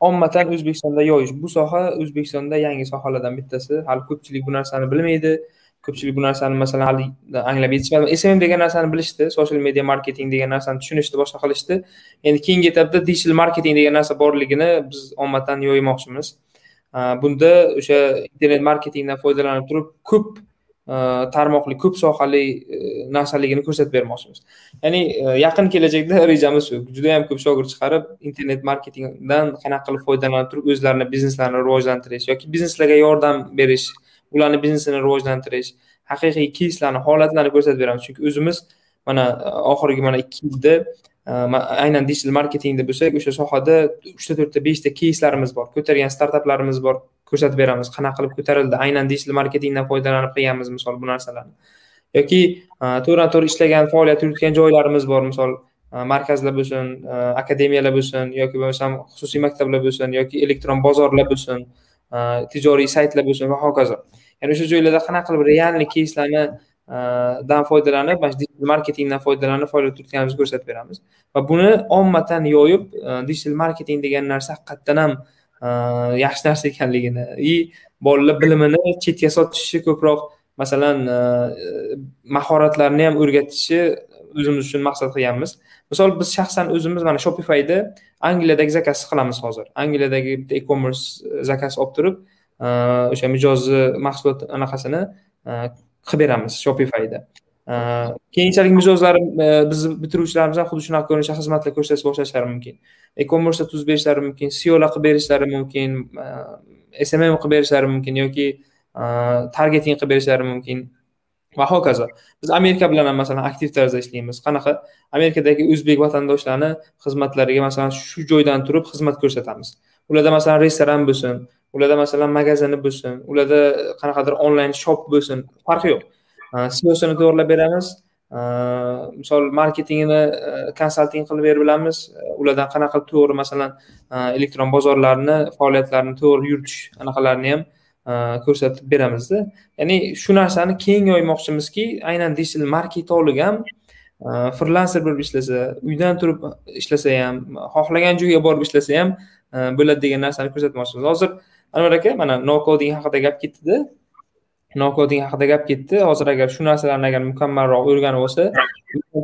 ommatan o'zbekistonda yoyish. Bu soha o'zbekistonda yangi sohalardan bittasi. Hali ko'pchilik bu narsani bilmaydi. Ko'pchilik bu narsani masalan hali anglab yetishmadi. Smm degan narsani bilishdi. Social media marketing degan narsani tushunishdi boshqa qilishdi. Endi keyingi etapda digital marketing degan narsa borligini biz ommadan yoymoqchimiz. Bunda o'sha internet marketingdan foydalanib turib ko'p Э, tarmoqli ko'p sohali э, narsaligini ko'rsatib bermoqchimiz. Ya'ni э, yaqin kelajakda rejamiz shu. Juda yam ko'p shogird chiqarib internet marketingdan qanaqa qilib foydalanib turib o'zlarini bizneslarini rivojlantirish yoki bizneslarga yordam berish ularni biznesini rivojlantirish haqiqiy keyslarni holatlarni ko'rsatib beramiz. Chunki o'zimiz mana e, oxirgi mana ikki yilda e, aynan digital marketingda bo'lsak o'sha sohada uchta to'rtta beshta keyslarimiz bor. Ko'targan startaplarimiz bor. Ko'rsatib beramiz qanaqa qilib ko'tarildi aynan digital marketingdan foydalanib qilganmiz misol bu narsalarni. Yoki e, to'g'ridan to'g'ri ishlagan faoliyat yuritgan joylarimiz bor misol e, markazlar bo'lsin e, akademiyalar bo'lsin yoki bo'lmasam xususiy maktablar bo'lsin yoki elektron bozorlar bo'lsin tijoriy saytlar bo'lsin va hokazo. Ya'ni o'sha joylarda qanaqa qilib realniy keyslarni dan foydalanib mana shu digital marketingdan foydalanib faoliyat yuritganimizni ko'rsatib beramiz. Va buni ommadan yoyib digital marketing degan narsa haqiqatdan ham yaxshi narsa ekanligini. И bolalar bilimini chetga sotishi ko'proq masalan mahoratlarni ham o'rgatishi o'zimiz uchun maqsad qilganmiz. Misol biz shaxsan o'zimiz mana shopifyda angliyadagi zakazni qilamiz hozir. Angliyadagi bitta e commerce zakaz olib turib o'sha mijozni mahsulot anaqasini qilib beramiz shopifyda. Keyinchalik mijozlar e, bizni bitiruvchilarimiz ham xuddi shunaqa ko'rinishda xizmatlar ko'rsatish boshlashlari mumkin. E commerce tuzib berishlari mumkin seolar qilib berishlari mumkin e, smm qilib berishlari mumkin yoki e, targeting qilib berishlari mumkin. Va hokazo. Biz amerika bilan ham masalan aktiv tarzda ishlaymiz. Qanaqa? Amerikadagi o'zbek vatandoshlarni xizmatlariga masalan shu joydan turib xizmat ko'rsatamiz. Ularda masalan restoran bo'lsin ularda masalan magazini bo'lsin ularda qanaqadir onlayn shop bo'lsin farqi yo'q. Siosini to'g'irlab beramiz misol marketingini konsalting qilib berib bilamiz ulardan qanaqa qilib to'g'ri masalan elektron bozorlarni faoliyatlarini to'g'ri yuritish anaqalarini ham ko'rsatib beramizda ya'ni shu narsani keng yoymoqchimizki aynan digital marketolog ham frilanser bo'lib ishlasa uydan turib ishlasa ham xohlagan joyga borib ishlasa ham bo'ladi degan narsani ko'rsatmoqchimiz hozir anvar aka mana no coding haqida gap ketdida nokoding haqida gap ketdi. Hozir agar shu narsalarni agar mukammalroq o'rganib olsa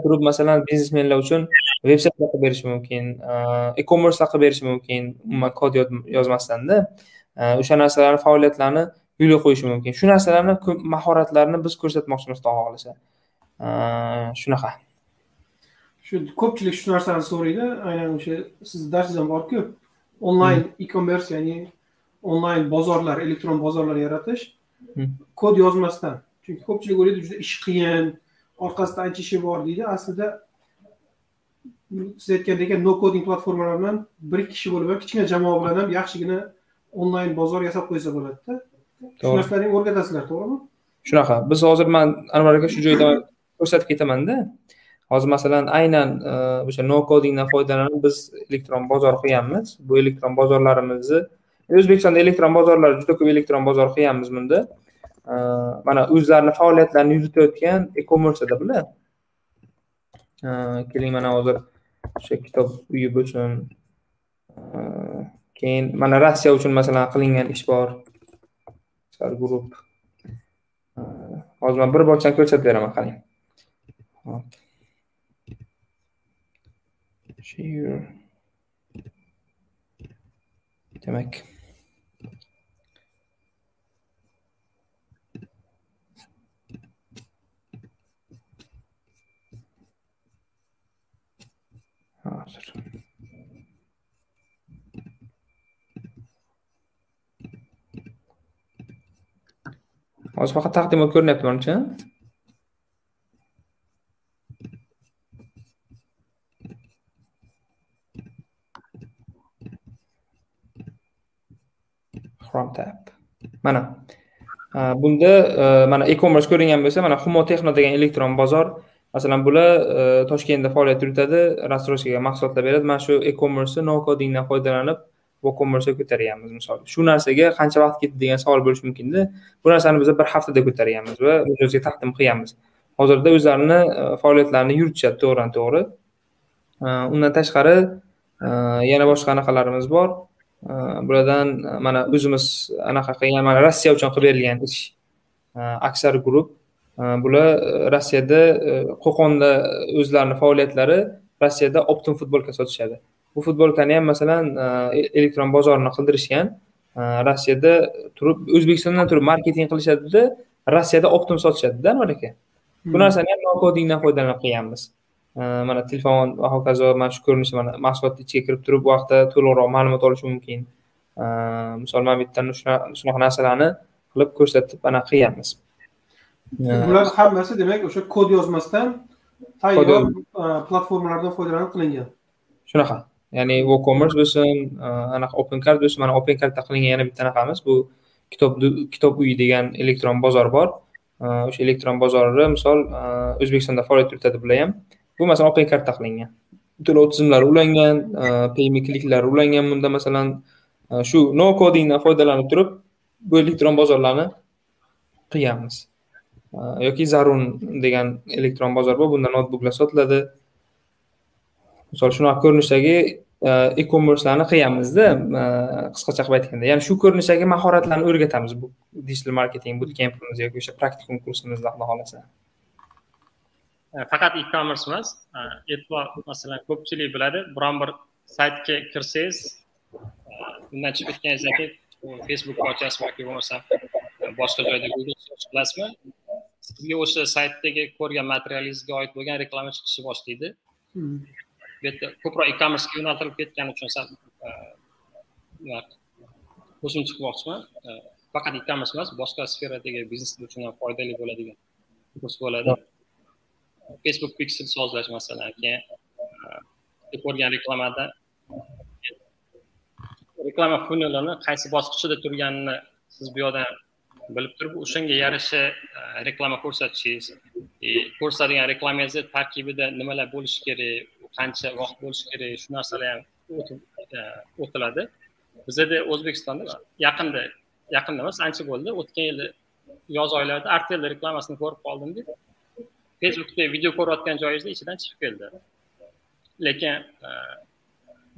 turib masalan biznesmenlar uchun veb saytlar qilib berishi mumkin uh, e commercelar qilib berishi mumkin umuman kod yozmasdanda uh, o'sha narsalarni faoliyatlarni yo'lga qo'yishi mumkin. Shu narsalarni mahoratlarni biz ko'rsatmoqchimiz xudo xohlasa uh, shunaqa. Shu ko'pchilik shu narsani so'raydi. Aynan o'sha sizni darsingiz ham borku onlayn e commerce ya'ni onlayn bozorlar elektron bozorlar yaratish. Kod yozmasdan. Chunki ko'pchilik o'ylaydi juda ish qiyin orqasida ancha ishi bor deydi. Aslida siz aytgandek no coding platformalar bilan bir ikki kishi bo'lib ham kichkina jamoa bilan ham yaxshigina onlayn bozor yasab qo'ysa bo'ladida. Shu narsalarni o'rgatasizlar to'g'rimi? Shunaqa. Biz hozir man anvar aka shu joyda ko'rsatib ketamanda. Hozir masalan aynan o'sha no codingdan foydalanib biz elektron bozor qilganmiz. Bu elektron bozorlarimizni o'zbekistonda elektron bozorlar juda ko'p elektron bozor qilganmiz bunda. Mana o'zlarini faoliyatlarini yuritayotgan e commerceda bular keling mana hozir o'sha kitob uyi bo'lsin keyin mana rossiya uchun masalan qilingan ish bor. Guruh hozir man bir bog'chani ko'rsatib beraman qarang. Demak. Hozir hozir faqat taqdimot ko'rinyapti menimcha. chrome tab mana e, bunda e, mana e commerce ko'ringan bo'lsa mana humo texno degan elektron bozor masalan bular e, toshkentda faoliyat yuritadi рассрочкаga mahsulotlar beradi. Mana shu e commerce no codingdan foydalanib woocommerce ko'targanmiz misol. Shu narsaga qancha vaqt ketdi degan savol bo'lishi mumkinda bu narsani biz bir haftada ko'targanmiz va o'zimizga taqdim qilganmiz hozirda o'zlarini e, faoliyatlarini yuritishadi to'g'ridan to'g'ri. E, undan tashqari yana boshqa anaqalarimiz bor. Bulardan mana o'zimiz anaqa qilgan mana rossiya uchun qilib berilgan ish aksar guruh bular rossiyada qo'qonda o'zlarini faoliyatlari rossiyada optim futbolka sotishadi. Bu futbolkani ham masalan e, e, elektron bozorini qildirishgan e, rossiyada turib o'zbekistondan turib marketing qilishadida rossiyada optim sotishadida anvar aka? Bu hmm. narsani ham nokodingdan foydalanib qilganmiz mana telefon va hokazo mana shu ko'rinishda mana mahsulotni ichiga kirib turib bu haqida to'liqroq ma'lumot olish mumkin. Misol mana bu yerdan shunaqa narsalarni qilib ko'rsatib anaqa qilganmiz bular hammasi demak o'sha kod yozmasdan tayyor e, platformalardan foydalanib qilingan shunaqa ya'ni woocommerce bo'lsin e, anaqa open card bo'lsin mana open cardda qilingan yana bitta anaqamiz bu kitob kitob uyi degan elektron bozor bor. E, o'sha elektron bozori misol o'zbekistonda faoliyat yuritadi bular ham. Bu masalan open cardda qilingan. To'lov tizimlari ulangan payme kliklari ulangan bunda masalan shu no codingdan foydalanib turib bu elektron bozorlarni qilganmiz Э, yoki zarun degan elektron bozor bor bunda noutbuklar sotiladi. Misol shunaqa ko'rinishdagi e commercelarni qilyapmizda e, qisqacha qilib aytganda. Ya'ni shu ko'rinishdagi mahoratlarni o'rgatamiz bu digital marketing bootcampimiz yoki o'sha praktikum kursimizda xudo xohlasa e, faqat e-commerce emas e, e'tibor masalan ko'pchilik biladi. Biron bir saytga kirsangiz undan chiqib ketganingizdan keyin facebook ochasizmi yoki bo'lmasam boshqa joyda google search qilasizmi? Sizga o'sha saytdagi ko'rgan materialingizga oid bo'lgan reklama chiqishni boshlaydi. Hmm. bu yerda ko'proq e-commercega yo'naltirilib ketgani uchun sal e, qo'shimcha qilmoqchiman E, faqat e-commerce emas boshqa sferadagi bizneslar uchun ham foydali bo'ladigan kurs bo'ladi. Facebook pixel sozlash masalan keyin e, ko'rgan reklamada reklama funnelini qaysi bosqichida turganini siz bu yoqdan bilib turib o'shanga yarasha e, reklama ko'rsatishingiz. E, ko'rsatadigan reklamangizni tarkibida nimalar bo'lishi kerak qancha vaqt bo'lishi kerak shu narsalar ham e, o'tiladi. Bizada o'zbekistonda yaqinda yaqinda emas ancha bo'ldi o'tgan yili yoz oylarida artel reklamasini ko'rib qoldim deb facebookda video ko'rayotgan joyingizda ichidan chiqib keldi. Lekin e,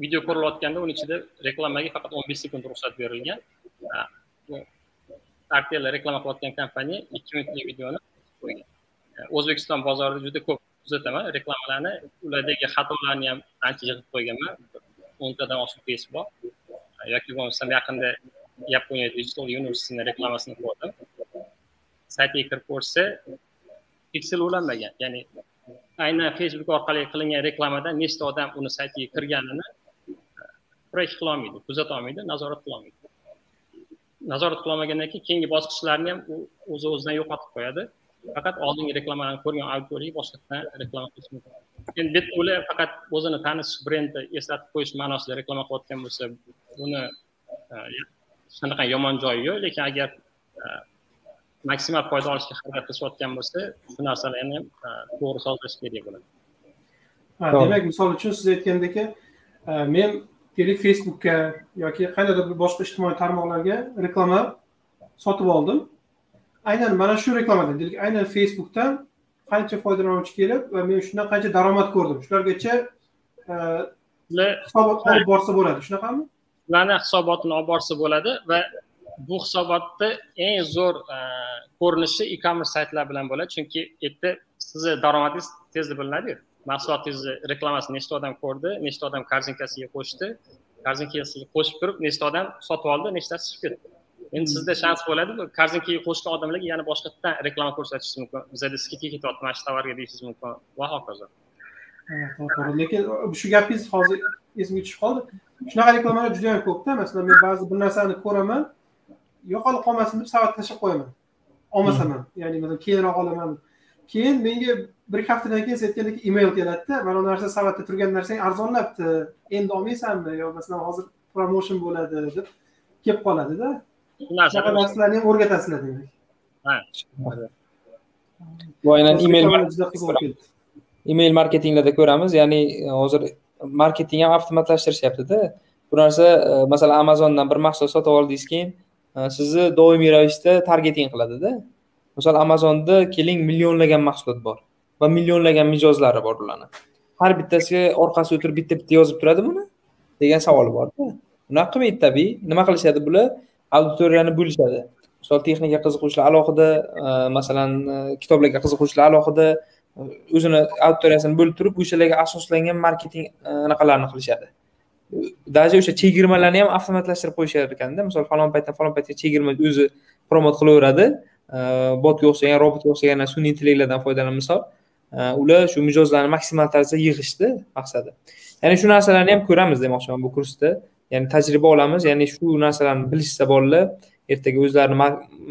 video ko'rilayotganda uni ichida reklamaga faqat o'n besh sekund ruxsat berilgan. E, artel reklama qilayotgan kompaniya ikki minutlik videoni qo'ygan e, o'zbekiston bozorida juda ko'p kuzataman. Reklamalarni ulardagi xatolarni ham ancha yig'ib qo'yganman. O'ntadan oshiq kes bor. E, yoki bo'lmasam yaqinda yaponiya digital universityni reklamasini ko'rdim. Saytiga kirib ko'rsa piksel ulanmagan ya'ni aynan facebook orqali qilingan reklamadan nechta odam uni saytiga kirganini e, qila qilolmaydi kuzata olmaydi nazorat qilolmaydi. Nazorat qilolmagandan keyin keyingi bosqichlarni ham u o'zi o'zidan yo'qotib qo'yadi. Faqat oldingi reklamalarni ko'rgan auditoriyaga boshqatdan reklama qilish mumkin. Endi bu yerda ular faqat o'zini tanish brendni eslatib qo'yish ma'nosida reklama qilayotgan bo'lsa buni e, hech qanaqa yomon joyi yo'q. Lekin agar e, maksimal foyda olishga harakat qilishayotgan bo'lsa shu narsalarni ham e, to'g'ri sozlash kerak bo'ladi. Ha, demak misol uchun siz aytgandek men deylik facebookka yoki qandaydir bir boshqa ijtimoiy tarmoqlarga reklama sotib oldim. Aynan mana shu reklamadan deylik aynan facebookdan qancha foydalanuvchi kelib va men shundan qancha daromad ko'rdim. Shulargacha e, hisobot olib borsa bo'ladi. Shunaqami? Ularni hisobotini olib borsa bo'ladi va bu hisobotni eng zo'r e, ko'rinishi e-commerce saytlar bilan bo'ladi. Chunki u yerda sizni daromadingiz tezda bilinadiyu mahsulotingizni reklamasini nechta odam ko'rdi nechta odam korzinkasiga qo'shdi. Korzinkasiga qo'shib turib nechta odam sotib oldi nechtasi chiqib ketdi. Endi sizda shans bo'ladi korzinkaga qo'shgan odamlarga yana boshqatdan reklama ko'rsatishingiz mumkin. Bizada skidka ketyapti mana shu tovarga deyishingiz mumkin. Va hokazo. To'g'ri lekin shu gapingiz hozir esimga tushib qoldi. Shunaqa reklamalar juda yam ko'pda masalan men ba'zi bir narsani ko'raman yo'qolib qolmasin deb savatga tashlab qo'yaman. Olmasam ham ya'ni masalan keyinroq olaman keyin menga bir ikki haftadan keyin siz aytgandek email keladida mana bu narsa savatda turgan narsang arzonlabdi endi olmaysanmi yo masalan hozir promotion bo'ladi deb kelib qoladida shu shunaqa narsalarni ham o'rgatasizlar demak. Bu aynan email juda qiziq bo'lib ketdi. Email marketinglarda ko'ramiz ya'ni e, hozir marketing ham avtomatlashtirishyaptida. Bu narsa e, masalan amazondan bir mahsulot sotib oldingiz keyin e, sizni doimiy ravishda targeting qiladida misol amazonda keling millionlagan mahsulot bor va millionlagan mijozlari bor ularni. Har bittasiga orqasiga o'tirib bitta bitta yozib turadi buni degan savol borda. Unaqa qilmaydi tabiiy nima qilishadi bular? Auditoriyani bo'lishadi. Misol texnika qiziquvchilar alohida e, masalan e, kitoblarga qiziquvchilar alohida e, o'zini auditoriyasini bo'lib turib o'shalarga asoslangan marketing anaqalarini qilishadi. Даже o'sha chegirmalarni ham avtomatlashtirib qo'yishar ekanda. Misol falon paytdan falon paytga chegirma o'zi promot qilaveradi. Botga o'xshagan robotga o'xshagan sun'iy intellektlardan foydalanib misol. Ular shu mijozlarni maksimal tarzda yig'ishni maqsadi. Ya'ni shu narsalarni ham ko'ramiz demoqchiman bu kursda. Ya'ni tajriba olamiz. Ya'ni shu narsalarni bilishsa bolalar ertaga o'zlarini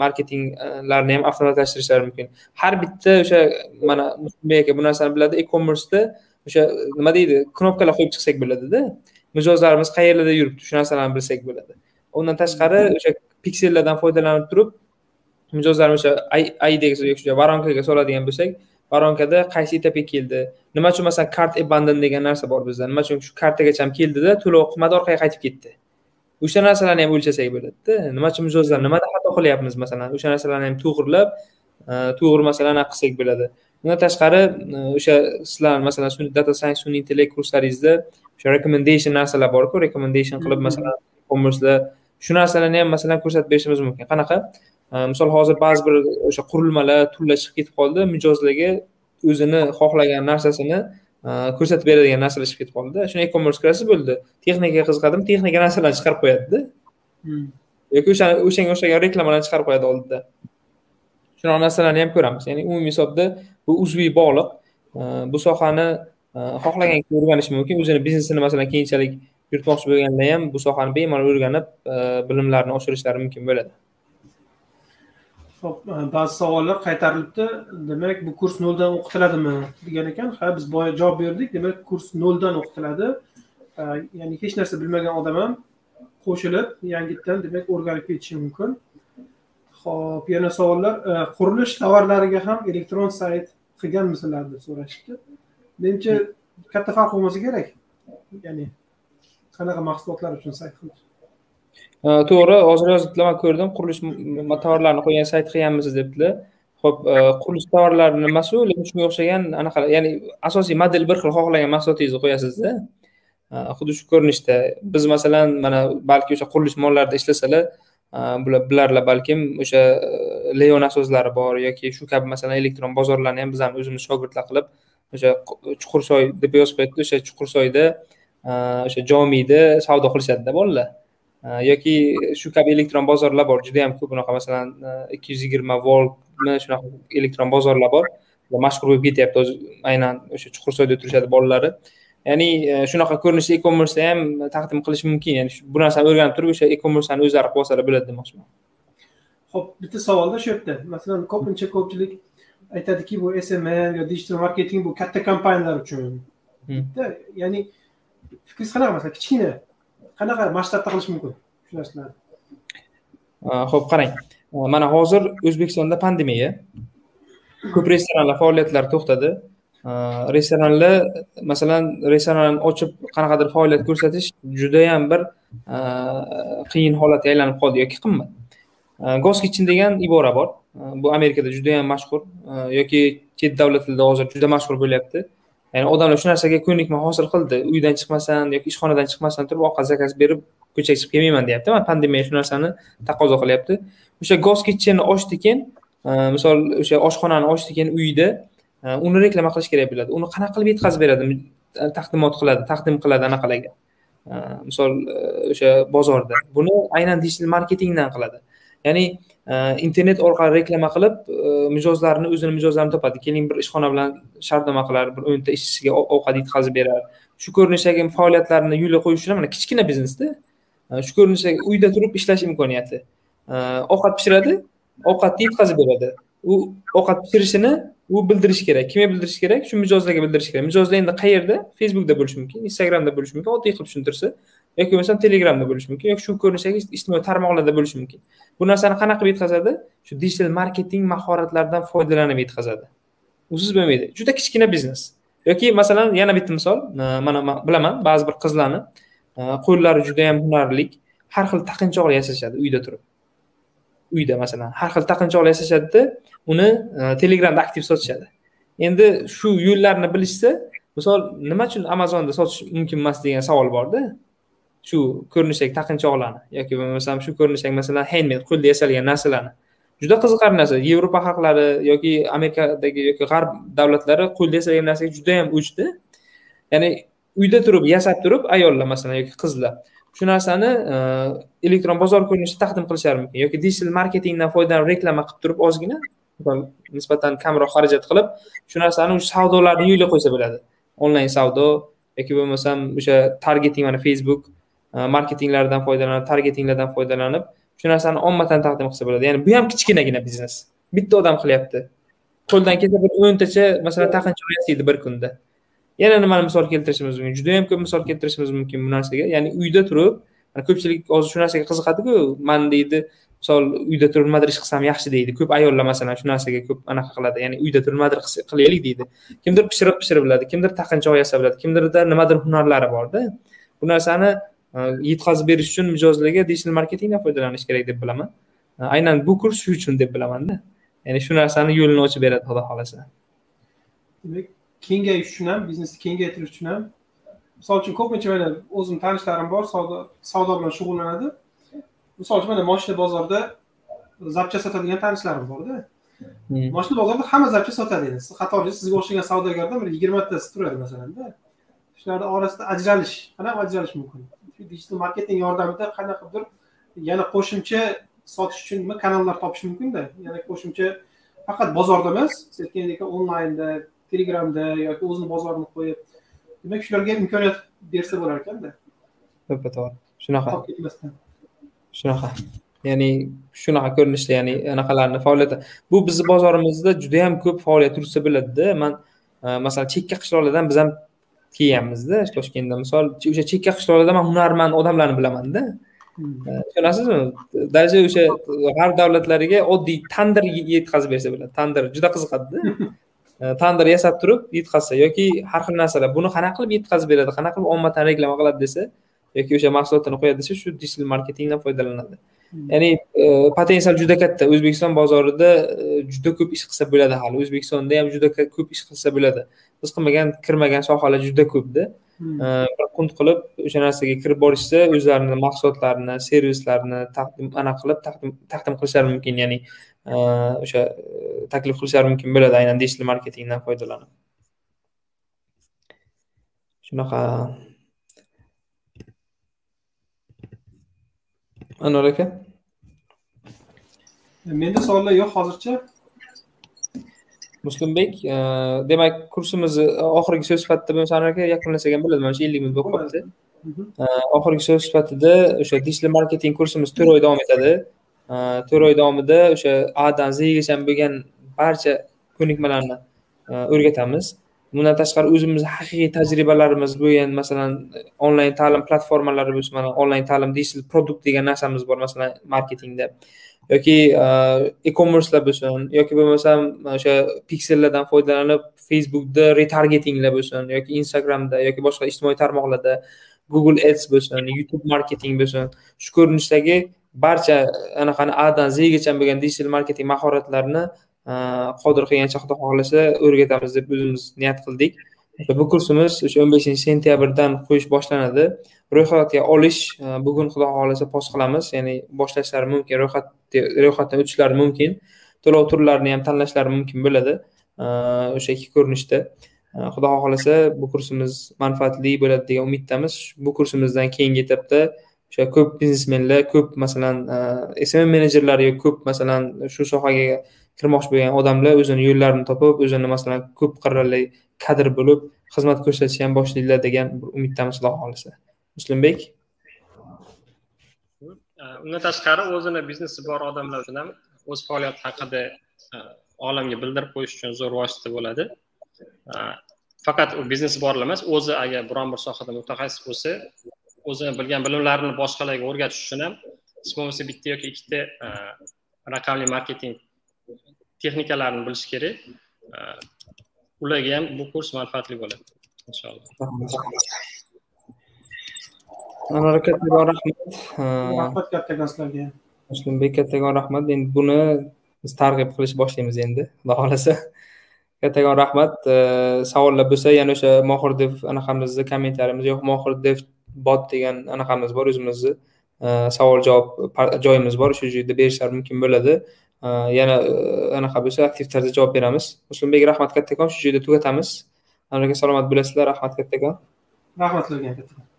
marketinglarini ham avtomatlashtirishlari mumkin. Har bitta o'sha mana musulbek aka bu narsani biladi e commerceda o'sha nima deydi knopkalar qo'yib chiqsak bo'ladida mijozlarimiz qayerlarda yuribdi shu narsalarni bilsak bo'ladi. Undan tashqari o'sha piksellardan foydalanib turib mijozlarni o'sha aidga yoki varonkaga soladigan bo'lsak voronkada qaysi etapga keldi? Nima uchun masalan kart abandon degan narsa bor bizda? Nima uchun shu kartagacha ham keldida to'lov qilmadi orqaga qaytib ketdi? O'sha narsalarni ham o'lchasak bo'ladida. Nima uchun mijozlar nimada xato qilyapmiz masalan? O'sha narsalarni ham to'g'irlab e, to'g'ri masalan qilsak bo'ladi. Undan tashqari e, o'sha sizlar masalan data science sun'iy intellekt kurslaringizda o'sha recommendation narsalar borku recommendation qilib masalan commerceda shu narsalarni ham masalan ko'rsatib berishimiz mumkin. Qanaqa misol hozir ba'zi bir o'sha qurilmalar turlar chiqib ketib qoldi mijozlarga o'zini xohlagan narsasini ko'rsatib beradigan narsalar chiqib ketib qoldida. Shuni e commerce kirasiz bo'ldi. Texnikaga qiziqadimi texnika narsalarni chiqarib qo'yadida. Hmm. yoki o'sha o'shanga o'xshagan reklamalarni chiqarib qo'yadi oldida. Shunaqa narsalarni ham ko'ramiz. Ya'ni umumiy hisobda bu uzviy bog'liq. Bu sohani xohlagan kishi o'rganishi mumkin. O'zini biznesini masalan keyinchalik yuritmoqchi bo'lganda ham bu sohani bemalol o'rganib bilimlarini oshirishlari mumkin bo'ladi ho'p e, ba'zi savollar qaytarilibdi. Demak bu kurs noldan o'qitiladimi degan ekan. Ha biz boya javob berdik. Demak kurs noldan o'qitiladi. E, ya'ni hech narsa bilmagan odam ham qo'shilib yangitdan demak o'rganib ketishi mumkin. Ho'p yana savollar. E, qurilish tovarlariga ham elektron sayt qilganmisizlar deb so'rashibdi. Menimcha katta farq bo'lmasa kerak. Ya'ni qanaqa mahsulotlar uchun sayt qilish? Э, to'g'ri hozir yozibdilar man ko'rdim qurilish tovarlarini qo'ygan sayt qilganmiz debdilar. Ho'p e, qurilish tovarlari nimasi u? Lekin shunga o'xshagan anaqa ya'ni asosiy model bir xil xohlagan mahsulotingizni qo'yasizda. E, xuddi shu ko'rinishda biz masalan mana balki o'sha qurilish mollarida ishlasalar e, bular bilarlar balkim o'sha leo asoslari bor yoki shu kabi masalan elektron bozorlarni ham biz ham o'zimiz shogirdlar qilib o'sha chuqursoy deb yozib qo'yadida o'sha chuqursoyda o'sha jomiyda savdo qilishadida bolalar yoki shu kabi elektron bozorlar bor juda yam ko'p unaqa masalan ikki yuz yigirma voltmi shunaqa elektron bozorlar bor. Mashhur bo'lib ketyapti o'zi aynan o'sha chuqursoyda turishadi bolalari. Ya'ni shunaqa ko'rinishda e commerce ham taqdim qilish mumkin ya'ni bu narsani o'rganib turib o'sha e commerceni o'zlari qilib olsalar bo'ladi demoqchiman. Ho'p bitta savolda shu yerda. Masalan ko'pincha ko'pchilik aytadiki bu smm yo digital marketing bu katta kompaniyalar uchun. Ya'ni fikringiz qanaqa masalan kichkina qanaqa masshtabda qilish mumkin? Shu narsalarni ho'p qarang. Mana hozir o'zbekistonda pandemiya. Ko'p restoranlar faoliyatlari to'xtadi. Restoranlar masalan restoran ochib qanaqadir faoliyat ko'rsatish judayam bir qiyin holatga aylanib qoldi yoki qimmat. Gos kitchen degan ibora bor. Bu amerikada judayam mashhur. Yoki chet davlatlarda hozir juda mashhur bo'lyapti. Ya'ni odamlar shu narsaga ko'nikma hosil qildi uydan chiqmasdan yoki ishxonadan chiqmasdan turib ovqat zakaz berib ko'chaga chiqib kelmayman deyapti. Mana pandemiya shu narsani taqozo qilyapti. O'sha gos kitchenni ochdi keyin e, misol o'sha oshxonani ochdi keyin uyda e, uni reklama qilish kerak bo'ladi. Uni qanaqa qilib yetkazib beradi? Taqdimot qiladi taqdim qiladi anaqalarga. E, misol o'sha bozorda. Buni aynan digital marketingdan qiladi. Ya'ni e, internet orqali reklama qilib e, mijozlarni o'zini mijozlarini topadi. Keling bir ishxona bilan shartnoma qilar bir o'nta ishchisiga ovqat yetkazib berar. Shu ko'rinishdagi faoliyatlarni yo'lga qo'yish uchun mana kichkina biznesda e, shu ko'rinishdagi uyda turib ishlash imkoniyati. Ovqat pishiradi ovqatni yetkazib beradi. U ovqat pishirishini u bildirishi kerak. Kimga bildirishi kerak? Shu mijozlarga bildirishi kerak. Mijozlar endi qayerda? Facebookda bo'lishi mumkin instagramda bo'lishi mumkin oddiy qilib tushuntirsa yoki bo'lmasam telegramda bo'lishi mumkin yoki shu ko'rinishdagi ijtimoiy tarmoqlarda bo'lishi mumkin. Bu narsani qanaqa qilib yetkazadi? Shu digital marketing mahoratlaridan foydalanib yetkazadi. Usiz bo'lmaydi juda kichkina biznes. Yoki masalan yana bitta misol. Mana man bilaman ba'zi bir qizlarni e, qo'llari juda yam hunarli har xil taqinchoqlar yasashadi uyda turib. Uyda masalan har xil taqinchoqlar yasashadida uni e, telegramda aktiv sotishadi. Endi shu yo'llarni bilishsa misol nima uchun amazonda sotish mumkin emas degan savol borda. Shu ko'rinishdagi taqinchoqlarni yoki bo'lmasam shu ko'rinishdagi masalan handmade qo'lda yasalgan narsalarni. Juda qiziqarli narsa. Yevropa xalqlari yoki amerikadagi yoki g'arb davlatlari qo'lda yasalgan narsaga judayam o'chdi ya'ni uyda turib yasab turib ayollar masalan yoki qizlar. Shu narsani e, elektron bozor ko'rinishida taqdim qilishlari mumkin. Yoki digital marketingdan foydalanib reklama qilib turib ozgina nisbatan kamroq xarajat qilib shu narsani savdolarni yo'lga qo'ysa bo'ladi. Onlayn savdo yoki bo'lmasam o'sha targeting mana facebook Э, marketinglardan foydalanib targetinglardan foydalanib shu narsani ommadan taqdim qilsa bo'ladi. Ya'ni bu ham kichkinagina biznes. Bitta odam qilyapti. Qo'ldan kelsa bir o'ntacha masalan taqinchoq yasaydi bir kunda. Yana nimani misol keltirishimiz mumkin? Juda yam ko'p misol keltirishimiz mumkin bu narsaga. Ya'ni uyda turib ko'pchilik hozir shu narsaga qiziqadiku man deydi misol uyda turib nimadir ish qilsam yaxshi deydi. Ko'p ayollar masalan shu narsaga ko'p anaqa qiladi. Ya'ni uyda turib nimadir qilaylik deydi. Kimdir pishirib pishirib biladi kimdir taqinchoq yasab biladi kimdirda nimadir hunarlari borda. Bu narsani yetkazib berish uchun mijozlarga digital marketingdan foydalanish kerak deb bilaman. Aynan bu kurs shu uchun deb bilamanda ya'ni shu narsani yo'lini ochib beradi xudo xohlasa. Demak kengayish uchun ham biznesni kengaytirish uchun ham misol uchun ko'pincha mana o'zimni tanishlarim bor savdo savdo bilan shug'ullanadi. Misol uchun mana moshina bozorida zapcha sotadigan tanishlarim borda moshina bozorida hamma zapcha sotadi endi qatorda sizga o'xshagan savdogardan bir yigirmatasi turadi masalanda shularni orasida ajralish qanaqa ajralish mumkin shu digital marketing yordamida qanaqadir yana qo'shimcha sotish uchun nima kanallar topish mumkinda yana qo'shimcha faqat bozorda emas siz aytgandek onlaynda telegramda yoki o'zini bozorini qo'yib demak shularga imkoniyat bersa bo'lar ekanda to'ppa to'g'ri. Shunaqa. Shunaqa. Ya'ni shunaqa ko'rinishda ya'ni anaqalarni faoliyati bu bizni bozorimizda juda yam ko'p faoliyat yuritsa bo'ladida man masalan chekka qishloqlardan biz ham kelganmizda toshkentda misol o'sha chekka qishloqlarda man hunarmand odamlarni bilamanda. Tushunasizmi? Даже o'sha g'arb davlatlariga oddiy tandir yetkazib bersa bo'ladi. Tandir juda qiziqadida. Tandir yasab turib yetkazsa yoki har xil narsalar buni qanaqa qilib yetkazib beradi qanaqa qilib ommadan reklama qiladi desa yoki o'sha mahsulotini qo'yadi desa shu digital marketingdan foydalanadi ya'ni potensial juda katta. O'zbekiston bozorida juda ko'p ish qilsa bo'ladi hali. O'zbekistonda ham juda ko'p ish qilsa bo'ladi. Biz qilmagan kirmagan sohalar juda ko'pda. Bir qunt qilib o'sha narsaga kirib borishsa o'zlarini mahsulotlarini servislarini taqdim anaqa qilib taqdim taqdim qilishlari mumkin. Ya'ni o'sha taklif qilishlari mumkin bo'ladi. Aynan digital marketingdan foydalanib. Shunaqa. Anvar aka menda savollar yo'q hozircha. Muslimbek demak kursimizni oxirgi so'z sifatida bo'lmasa anvar aka yakunlasak ham bo'ladi. Mana shu ellik minut bo'lib qolibdi oxirgi so'z sifatida o'sha digital marketing kursimiz to'rt oy davom etadi. To'rt oy davomida o'sha adan zgacha bo'lgan barcha ko'nikmalarni o'rgatamiz. Bundan tashqari o'zimizni haqiqiy tajribalarimiz bo'lgan masalan onlayn ta'lim platformalari bo'lsin mana onlayn ta'lim digital produkt degan narsamiz bor masalan marketingda yoki e commercelar bo'lsin yoki bo'lmasam o'sha piksellardan foydalanib facebookda retargetinglar bo'lsin yoki instagramda yoki boshqa ijtimoiy tarmoqlarda google ads bo'lsin youtube marketing bo'lsin shu ko'rinishdagi barcha e, anaqani adan zgacha bo'lgan digital marketing mahoratlarini e, qodir qilgancha xudo xohlasa o'rgatamiz deb o'zimiz niyat qildik. Bu kursimiz o'sha o'n beshinchi sentyabrdan qo'yish boshlanadi. Ro'yxatga olish e, bugun xudo xohlasa post qilamiz. Ya'ni boshlashlari mumkin ro'yxat ro'yxatdan o'tishlari mumkin. To'lov turlarini ham tanlashlari mumkin bo'ladi e, o'sha ikki ko'rinishda. E, xudo xohlasa bu kursimiz manfaatli bo'ladi degan umiddamiz. Bu kursimizdan keyingi etapda o'sha ko'p biznesmenlar ko'p masalan smm menejerlari yoki ko'p masalan shu sohaga kirmoqchi bo'lgan odamlar o'zini yo'llarini topib o'zini masalan ko'p qirrali kadr bo'lib xizmat ko'rsatishni ham boshlaydilar degan bir umiddamiz xudo xohlasa muslimbek? Э, undan tashqari o'zini biznesi bor odamlar uchun ham o'z faoliyati haqida э, olamga bildirib qo'yish uchun zo'r vosita bo'ladi. Э, faqat u biznesi borlar emas o'zi agar biron bir sohada mutaxassis bo'lsa o'zini bilgan bilimlarini boshqalarga o'rgatish uchun ham hech bo'lmasa bitta yoki ikkita raqamli marketing texnikalarini bilish kerak. Ularga ham bu kurs manfaatli bo'ladi inshaalloh. Anvar aka kattakon rahmat rahmat kattakon sizlarga. Muslimbek kattakon rahmat. Endi buni biz targ'ib qilishni boshlaymiz endi xudo xohlasa. Kattakon rahmat. Savollar bo'lsa yana o'sha mohir dev anaqamizda kommentariyamiz yo'q. Mohir dev bot degan anaqamiz bor o'zimizni savol javob joyimiz bor. Shu yerda berishlari mumkin bo'ladi Э, yana э, anaqa bo'lsa aktiv tarzda javob beramiz. Muslimbek rahmat kattakon shu joyda tugatamiz. Hammaga aka salomat bo'lasizlar. Rahmat kattakon. Rahmat ulkan kattakon.